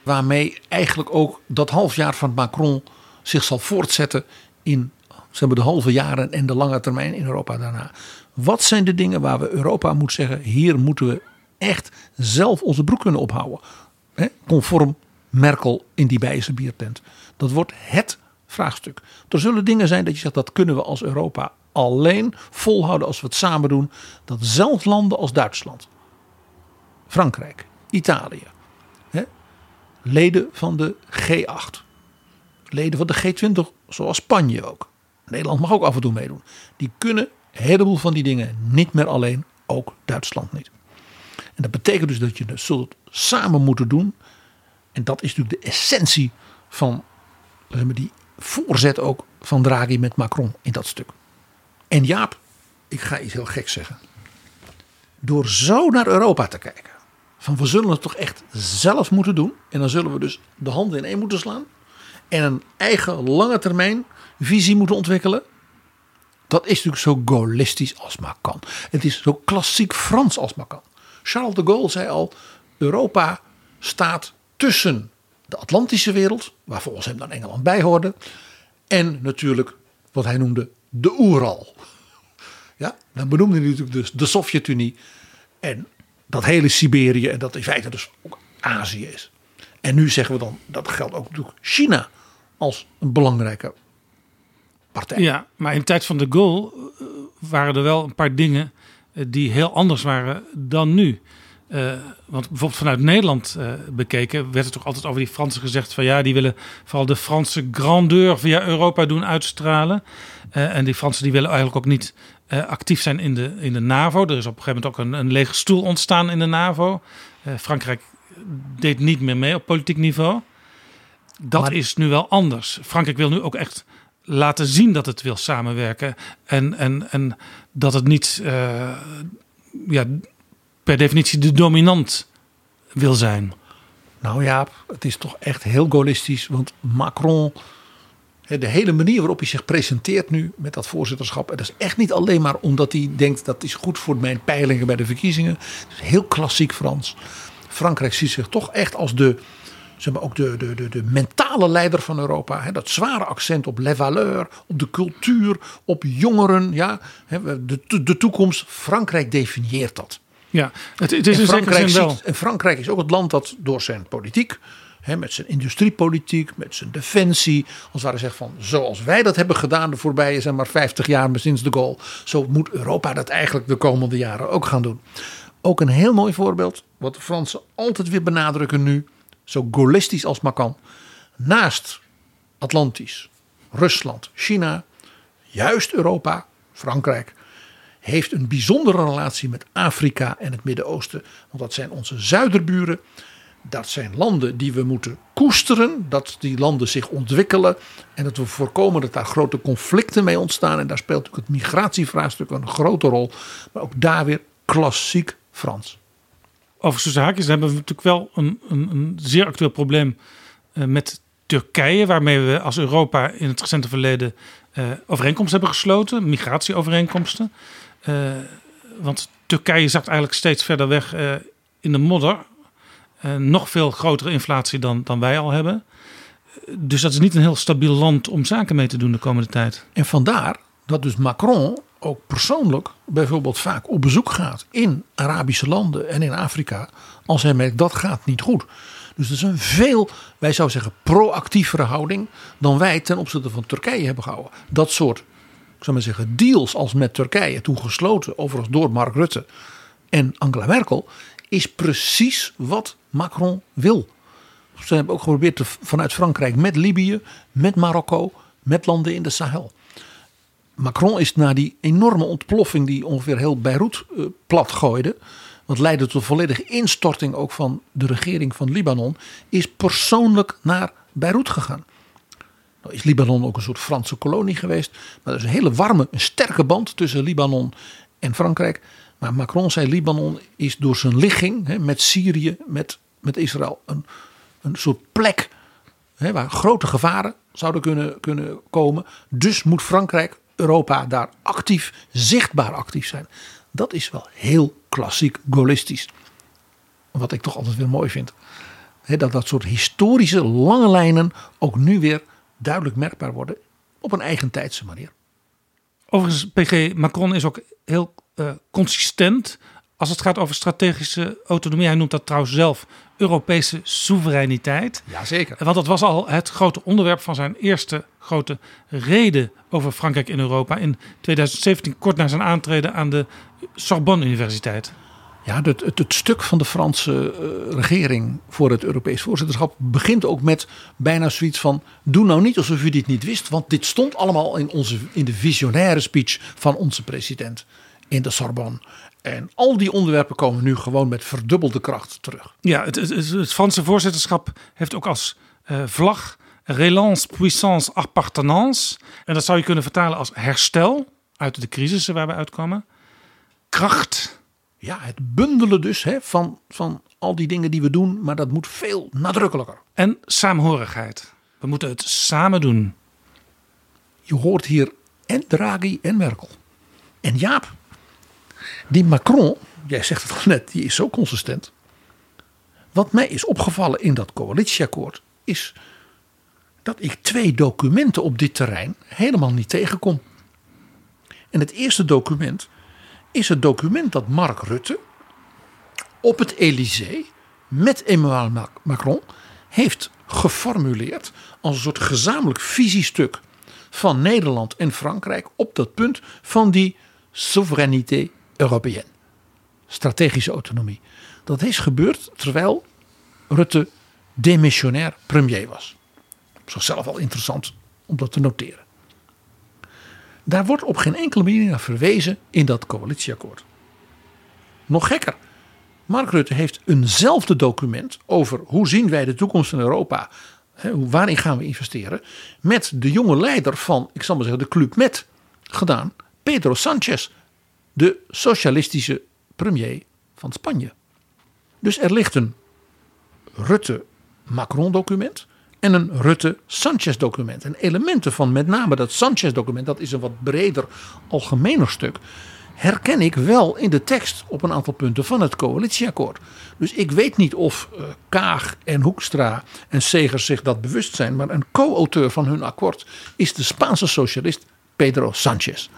waarmee eigenlijk ook dat halfjaar van Macron zich zal voortzetten in zeg maar, de halve jaren en de lange termijn in Europa daarna. Wat zijn de dingen waar we Europa moet zeggen, hier moeten we echt zelf onze broek kunnen ophouden. Conform Merkel in die Beierse biertent. Dat wordt het vraagstuk. Er zullen dingen zijn dat je zegt dat kunnen we als Europa alleen volhouden als we het samen doen. Dat zelfs landen als Duitsland, Frankrijk, Italië, hè, leden van de G8, leden van de G20, zoals Spanje ook. Nederland mag ook af en toe meedoen. Die kunnen een heleboel van die dingen niet meer alleen, ook Duitsland niet. En dat betekent dus dat je het zult samen moeten doen. En dat is natuurlijk de essentie van die voorzet ook van Draghi met Macron in dat stuk. En Jaap, ik ga iets heel geks zeggen. Door zo naar Europa te kijken. Van we zullen het toch echt zelf moeten doen. En dan zullen we dus de handen in één moeten slaan. En een eigen lange termijn visie moeten ontwikkelen. Dat is natuurlijk zo gaullistisch als maar kan. Het is zo klassiek Frans als maar kan. Charles de Gaulle zei al: Europa staat tussen de Atlantische wereld, waar volgens hem dan Engeland bij hoorde, en natuurlijk wat hij noemde de Oeral. Ja, dan benoemde hij natuurlijk dus de Sovjet-Unie en dat hele Siberië en dat in feite dus ook Azië is. En nu zeggen we dan, dat geldt ook natuurlijk China als een belangrijke partij. Ja, maar in de tijd van de Gaulle eh, waren er wel een paar dingen eh, die heel anders waren dan nu. Uh, want bijvoorbeeld vanuit Nederland uh, bekeken werd er toch altijd over die Fransen gezegd van ja, die willen vooral de Franse grandeur via Europa doen uitstralen. Uh, en die Fransen die willen eigenlijk ook niet actief zijn in de, in de NAVO. Er is op een gegeven moment ook een, een lege stoel ontstaan in de NAVO. Frankrijk deed niet meer mee op politiek niveau. Dat maar... is nu wel anders. Frankrijk wil nu ook echt laten zien dat het wil samenwerken. En, en, en dat het niet ja, per definitie de dominant wil zijn. Nou ja, het is toch echt heel gaullistisch. Want Macron, de hele manier waarop hij zich presenteert nu met dat voorzitterschap. dat is echt niet alleen maar omdat hij denkt dat is goed voor mijn peilingen bij de verkiezingen. Het is heel klassiek Frans. Frankrijk ziet zich toch echt als de, zeg maar ook de, de, de, de mentale leider van Europa. dat zware accent op les valeurs, op de cultuur, op jongeren. Ja, de, de toekomst. Frankrijk definieert dat. Ja, het, het is en Frankrijk, wel. en Frankrijk is ook het land dat door zijn politiek, hè, met zijn industriepolitiek, met zijn defensie, als het ware zegt van zoals wij dat hebben gedaan de voorbije zeg maar 50 jaar sinds de Gaulle, zo moet Europa dat eigenlijk de komende jaren ook gaan doen. Ook een heel mooi voorbeeld, wat de Fransen altijd weer benadrukken nu, zo gaullistisch als maar kan. Naast Atlantisch, Rusland, China, juist Europa, Frankrijk, heeft een bijzondere relatie met Afrika en het Midden-Oosten. Want dat zijn onze zuiderburen. Dat zijn landen die we moeten koesteren. Dat die landen zich ontwikkelen. En dat we voorkomen dat daar grote conflicten mee ontstaan. En daar speelt natuurlijk het migratievraagstuk een grote rol. Maar ook daar weer klassiek Frans. Overigens, haakjes hebben we natuurlijk wel een, een, een zeer actueel probleem uh, met Turkije. Waarmee we als Europa in het recente verleden uh, overeenkomsten hebben gesloten. Migratieovereenkomsten. Uh, want Turkije zakt eigenlijk steeds verder weg uh, in de modder. Uh, nog veel grotere inflatie dan, dan wij al hebben. Dus dat is niet een heel stabiel land om zaken mee te doen de komende tijd. En vandaar dat dus Macron ook persoonlijk bijvoorbeeld vaak op bezoek gaat in Arabische landen en in Afrika. Als hij merkt dat gaat niet goed. Dus dat is een veel, wij zouden zeggen, proactievere houding dan wij ten opzichte van Turkije hebben gehouden. Dat soort ik zou maar zeggen, deals als met Turkije, toen gesloten overigens door Mark Rutte en Angela Merkel, is precies wat Macron wil. Ze hebben ook geprobeerd te, vanuit Frankrijk met Libië, met Marokko, met landen in de Sahel. Macron is na die enorme ontploffing die ongeveer heel Beirut uh, plat gooide, wat leidde tot volledige instorting ook van de regering van Libanon, is persoonlijk naar Beirut gegaan. Nou is Libanon ook een soort Franse kolonie geweest. Maar er is een hele warme, een sterke band tussen Libanon en Frankrijk. Maar Macron zei Libanon is door zijn ligging hè, met Syrië, met, met Israël, een, een soort plek hè, waar grote gevaren zouden kunnen, kunnen komen. Dus moet Frankrijk, Europa daar actief, zichtbaar actief zijn. Dat is wel heel klassiek gaullistisch. Wat ik toch altijd weer mooi vind. Dat dat soort historische lange lijnen ook nu weer duidelijk merkbaar worden op een eigen tijdse manier. Overigens, PG Macron is ook heel uh, consistent als het gaat over strategische autonomie. Hij noemt dat trouwens zelf Europese soevereiniteit. Jazeker. Want dat was al het grote onderwerp van zijn eerste grote reden over Frankrijk in Europa in 2017, kort na zijn aantreden aan de Sorbonne Universiteit. Ja, het, het, stuk van de Franse uh, regering voor het Europees voorzitterschap begint ook met bijna zoiets van: doe nou niet alsof u dit niet wist, want dit stond allemaal in, onze, in de visionaire speech van onze president in de Sorbonne. En al die onderwerpen komen nu gewoon met verdubbelde kracht terug. Ja, het, het, Franse voorzitterschap heeft ook als uh, vlag relance, puissance, appartenance. En dat zou je kunnen vertalen als herstel uit de crisissen waar we uitkomen. Kracht ja, het bundelen dus hè, van, van al die dingen die we doen, maar dat moet veel nadrukkelijker. En saamhorigheid. We moeten het samen doen. Je hoort hier en Draghi en Merkel. En Jaap, die Macron, jij zegt het al net, die is zo consistent. Wat mij is opgevallen in dat coalitieakkoord is dat ik twee documenten op dit terrein helemaal niet tegenkom. En het eerste document is het document dat Mark Rutte op het Elysée met Emmanuel Macron heeft geformuleerd als een soort gezamenlijk visiestuk van Nederland en Frankrijk op dat punt van die souvereinité européenne. Strategische autonomie. Dat is gebeurd terwijl Rutte demissionair premier was. Op zichzelf al interessant om dat te noteren. Daar wordt op geen enkele manier naar verwezen in dat coalitieakkoord. Nog gekker. Mark Rutte heeft eenzelfde document over hoe zien wij de toekomst van Europa. Hè, waarin gaan we investeren. Met de jonge leider van, ik zal maar zeggen, de Club Met gedaan. Pedro Sanchez. De socialistische premier van Spanje. Dus er ligt een Rutte-Macron document en een Rutte-Sanchez document. En elementen van met name dat Sanchez document, dat is een wat breder, algemener stuk, herken ik wel in de tekst op een aantal punten van het coalitieakkoord. Dus ik weet niet of uh, Kaag en Hoekstra en Segers zich dat bewust zijn, maar een co-auteur van hun akkoord is de Spaanse socialist Pedro Sanchez.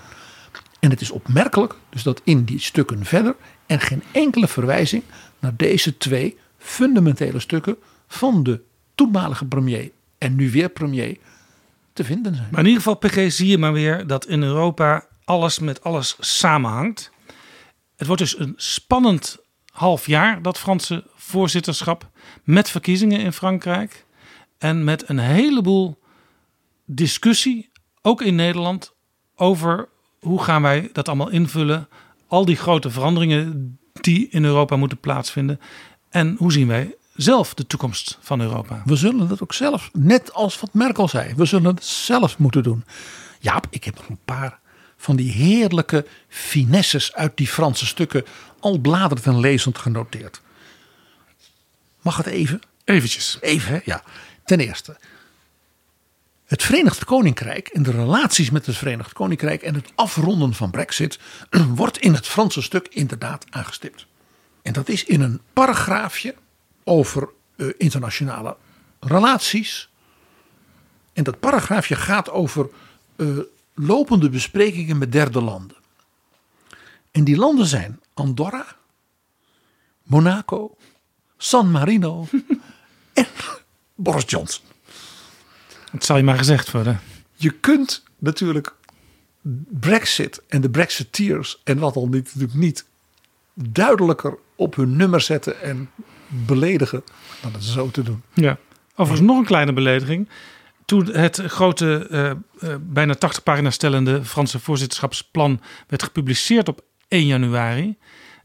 En het is opmerkelijk dus dat in die stukken verder er geen enkele verwijzing naar deze twee fundamentele stukken van de toenmalige premier en nu weer premier te vinden zijn. Maar in ieder geval, PG, zie je maar weer dat in Europa alles met alles samenhangt. Het wordt dus een spannend half jaar, dat Franse voorzitterschap, met verkiezingen in Frankrijk en met een heleboel discussie, ook in Nederland, over hoe gaan wij dat allemaal invullen. Al die grote veranderingen die in Europa moeten plaatsvinden. En hoe zien wij zelf de toekomst van Europa? We zullen dat ook zelf, net als wat Merkel zei, we zullen het zelf moeten doen. Ja, ik heb nog een paar van die heerlijke finesses uit die Franse stukken al bladerend en lezend genoteerd. Mag het even? Eventjes. Even, ja. Ten eerste, het Verenigd Koninkrijk en de relaties met het Verenigd Koninkrijk en het afronden van Brexit wordt in het Franse stuk inderdaad aangestipt. En dat is in een paragraafje over uh, internationale relaties. En dat paragraafje gaat over uh, lopende besprekingen met derde landen. En die landen zijn Andorra, Monaco, San Marino en Boris Johnson. Het zal je maar gezegd worden. Je kunt natuurlijk Brexit en de Brexiteers en wat al niet, natuurlijk niet duidelijker op hun nummer zetten en beledigen dan het zo te doen. Ja, overigens nog een kleine belediging. Toen het grote, uh, uh, bijna 80 pagina's stellende Franse voorzitterschapsplan werd gepubliceerd op 1 januari.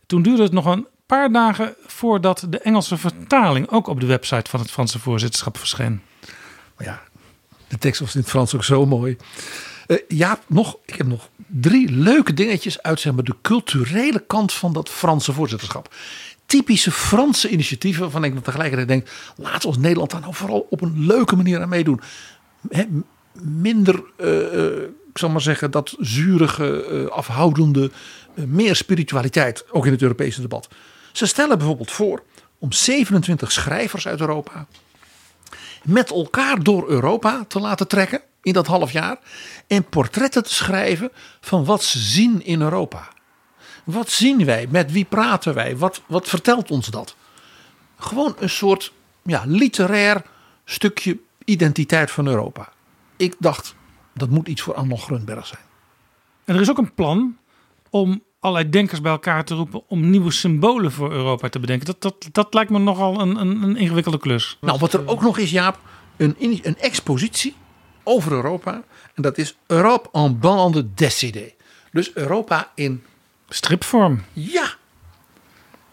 Toen duurde het nog een paar dagen voordat de Engelse vertaling ook op de website van het Franse voorzitterschap verscheen. Maar ja, de tekst was in het Frans ook zo mooi. Uh, ja, nog, ik heb nog drie leuke dingetjes uit zeg maar, de culturele kant van dat Franse voorzitterschap. Typische Franse initiatieven waarvan ik tegelijkertijd denk, we als Nederland daar nou vooral op een leuke manier aan meedoen. Minder, uh, ik zal maar zeggen, dat zurige, uh, afhoudende, meer spiritualiteit, ook in het Europese debat. Ze stellen bijvoorbeeld voor om 27 schrijvers uit Europa met elkaar door Europa te laten trekken in dat half jaar. En portretten te schrijven van wat ze zien in Europa. Wat zien wij? Met wie praten wij? Wat, wat vertelt ons dat? Gewoon een soort ja, literair stukje identiteit van Europa. Ik dacht, dat moet iets voor Arnold Grunberg zijn. En er is ook een plan om allerlei denkers bij elkaar te roepen om nieuwe symbolen voor Europa te bedenken. Dat, dat, dat lijkt me nogal een, een, een ingewikkelde klus. Nou, wat er ook nog is, Jaap, een, een expositie over Europa. En dat is Europe en bande dessinée. Dus Europa in stripvorm. Ja.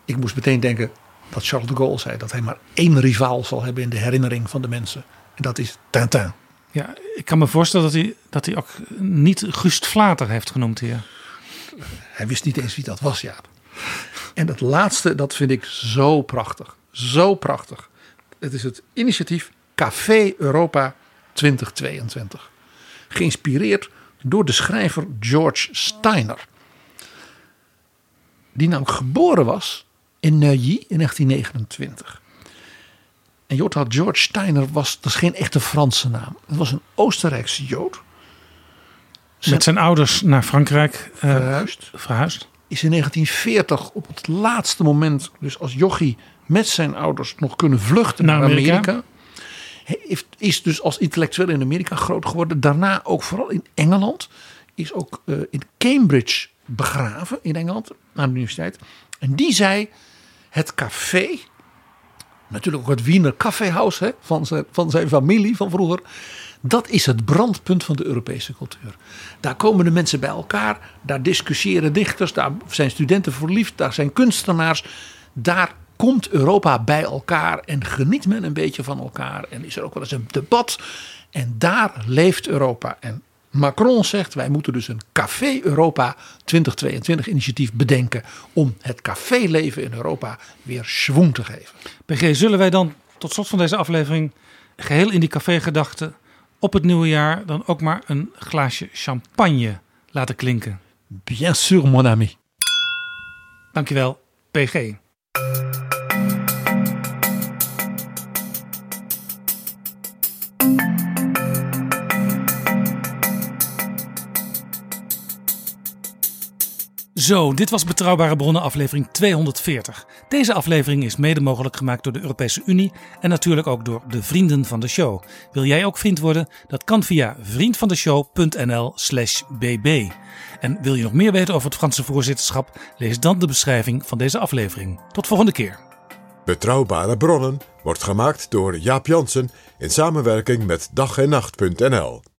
Ik moest meteen denken dat Charles de Gaulle zei dat hij maar één rivaal zal hebben in de herinnering van de mensen. En dat is Tintin. Ja, ik kan me voorstellen dat hij, dat hij ook niet Gust Vlater heeft genoemd hier. Hij wist niet eens wie dat was, Jaap. En het laatste, dat vind ik zo prachtig. Zo prachtig. Het is het initiatief Café Europa 2022. Geïnspireerd door de schrijver George Steiner. Die namelijk geboren was in Neuilly in 1929. En Jota George Steiner was, dat is geen echte Franse naam. Het was een Oostenrijkse Jood. Met zijn ouders naar Frankrijk eh, Verhuisd. verhuisd. Is in 1940 op het laatste moment, dus als jochie met zijn ouders nog kunnen vluchten Naar naar, Amerika. Amerika. Hij heeft, is dus als intellectueel in Amerika groot geworden. Daarna ook vooral in Engeland. Is ook eh, in Cambridge begraven in Engeland, aan de universiteit. En die zei, het café, natuurlijk ook het Wiener Kaffeehaus hè, van, zijn, van zijn familie van vroeger. Dat is het brandpunt van de Europese cultuur. Daar komen de mensen bij elkaar, daar discussiëren dichters, daar zijn studenten verliefd, daar zijn kunstenaars. Daar komt Europa bij elkaar en geniet men een beetje van elkaar. En is er ook wel eens een debat. En daar leeft Europa. En Macron zegt, wij moeten dus een Café Europa 2022 initiatief bedenken om het caféleven in Europa weer schwung te geven. PG, zullen wij dan tot slot van deze aflevering geheel in die cafégedachte op het nieuwe jaar dan ook maar een glaasje champagne laten klinken? Bien sûr, mon ami. Dankjewel, PG. Zo, dit was Betrouwbare Bronnen aflevering 240. Deze aflevering is mede mogelijk gemaakt door de Europese Unie en natuurlijk ook door de vrienden van de show. Wil jij ook vriend worden? Dat kan via vriendvandeshow.nl slash bb. En wil je nog meer weten over het Franse voorzitterschap? Lees dan de beschrijving van deze aflevering. Tot volgende keer. Betrouwbare bronnen wordt gemaakt door Jaap Jansen in samenwerking met dag en nacht.nl.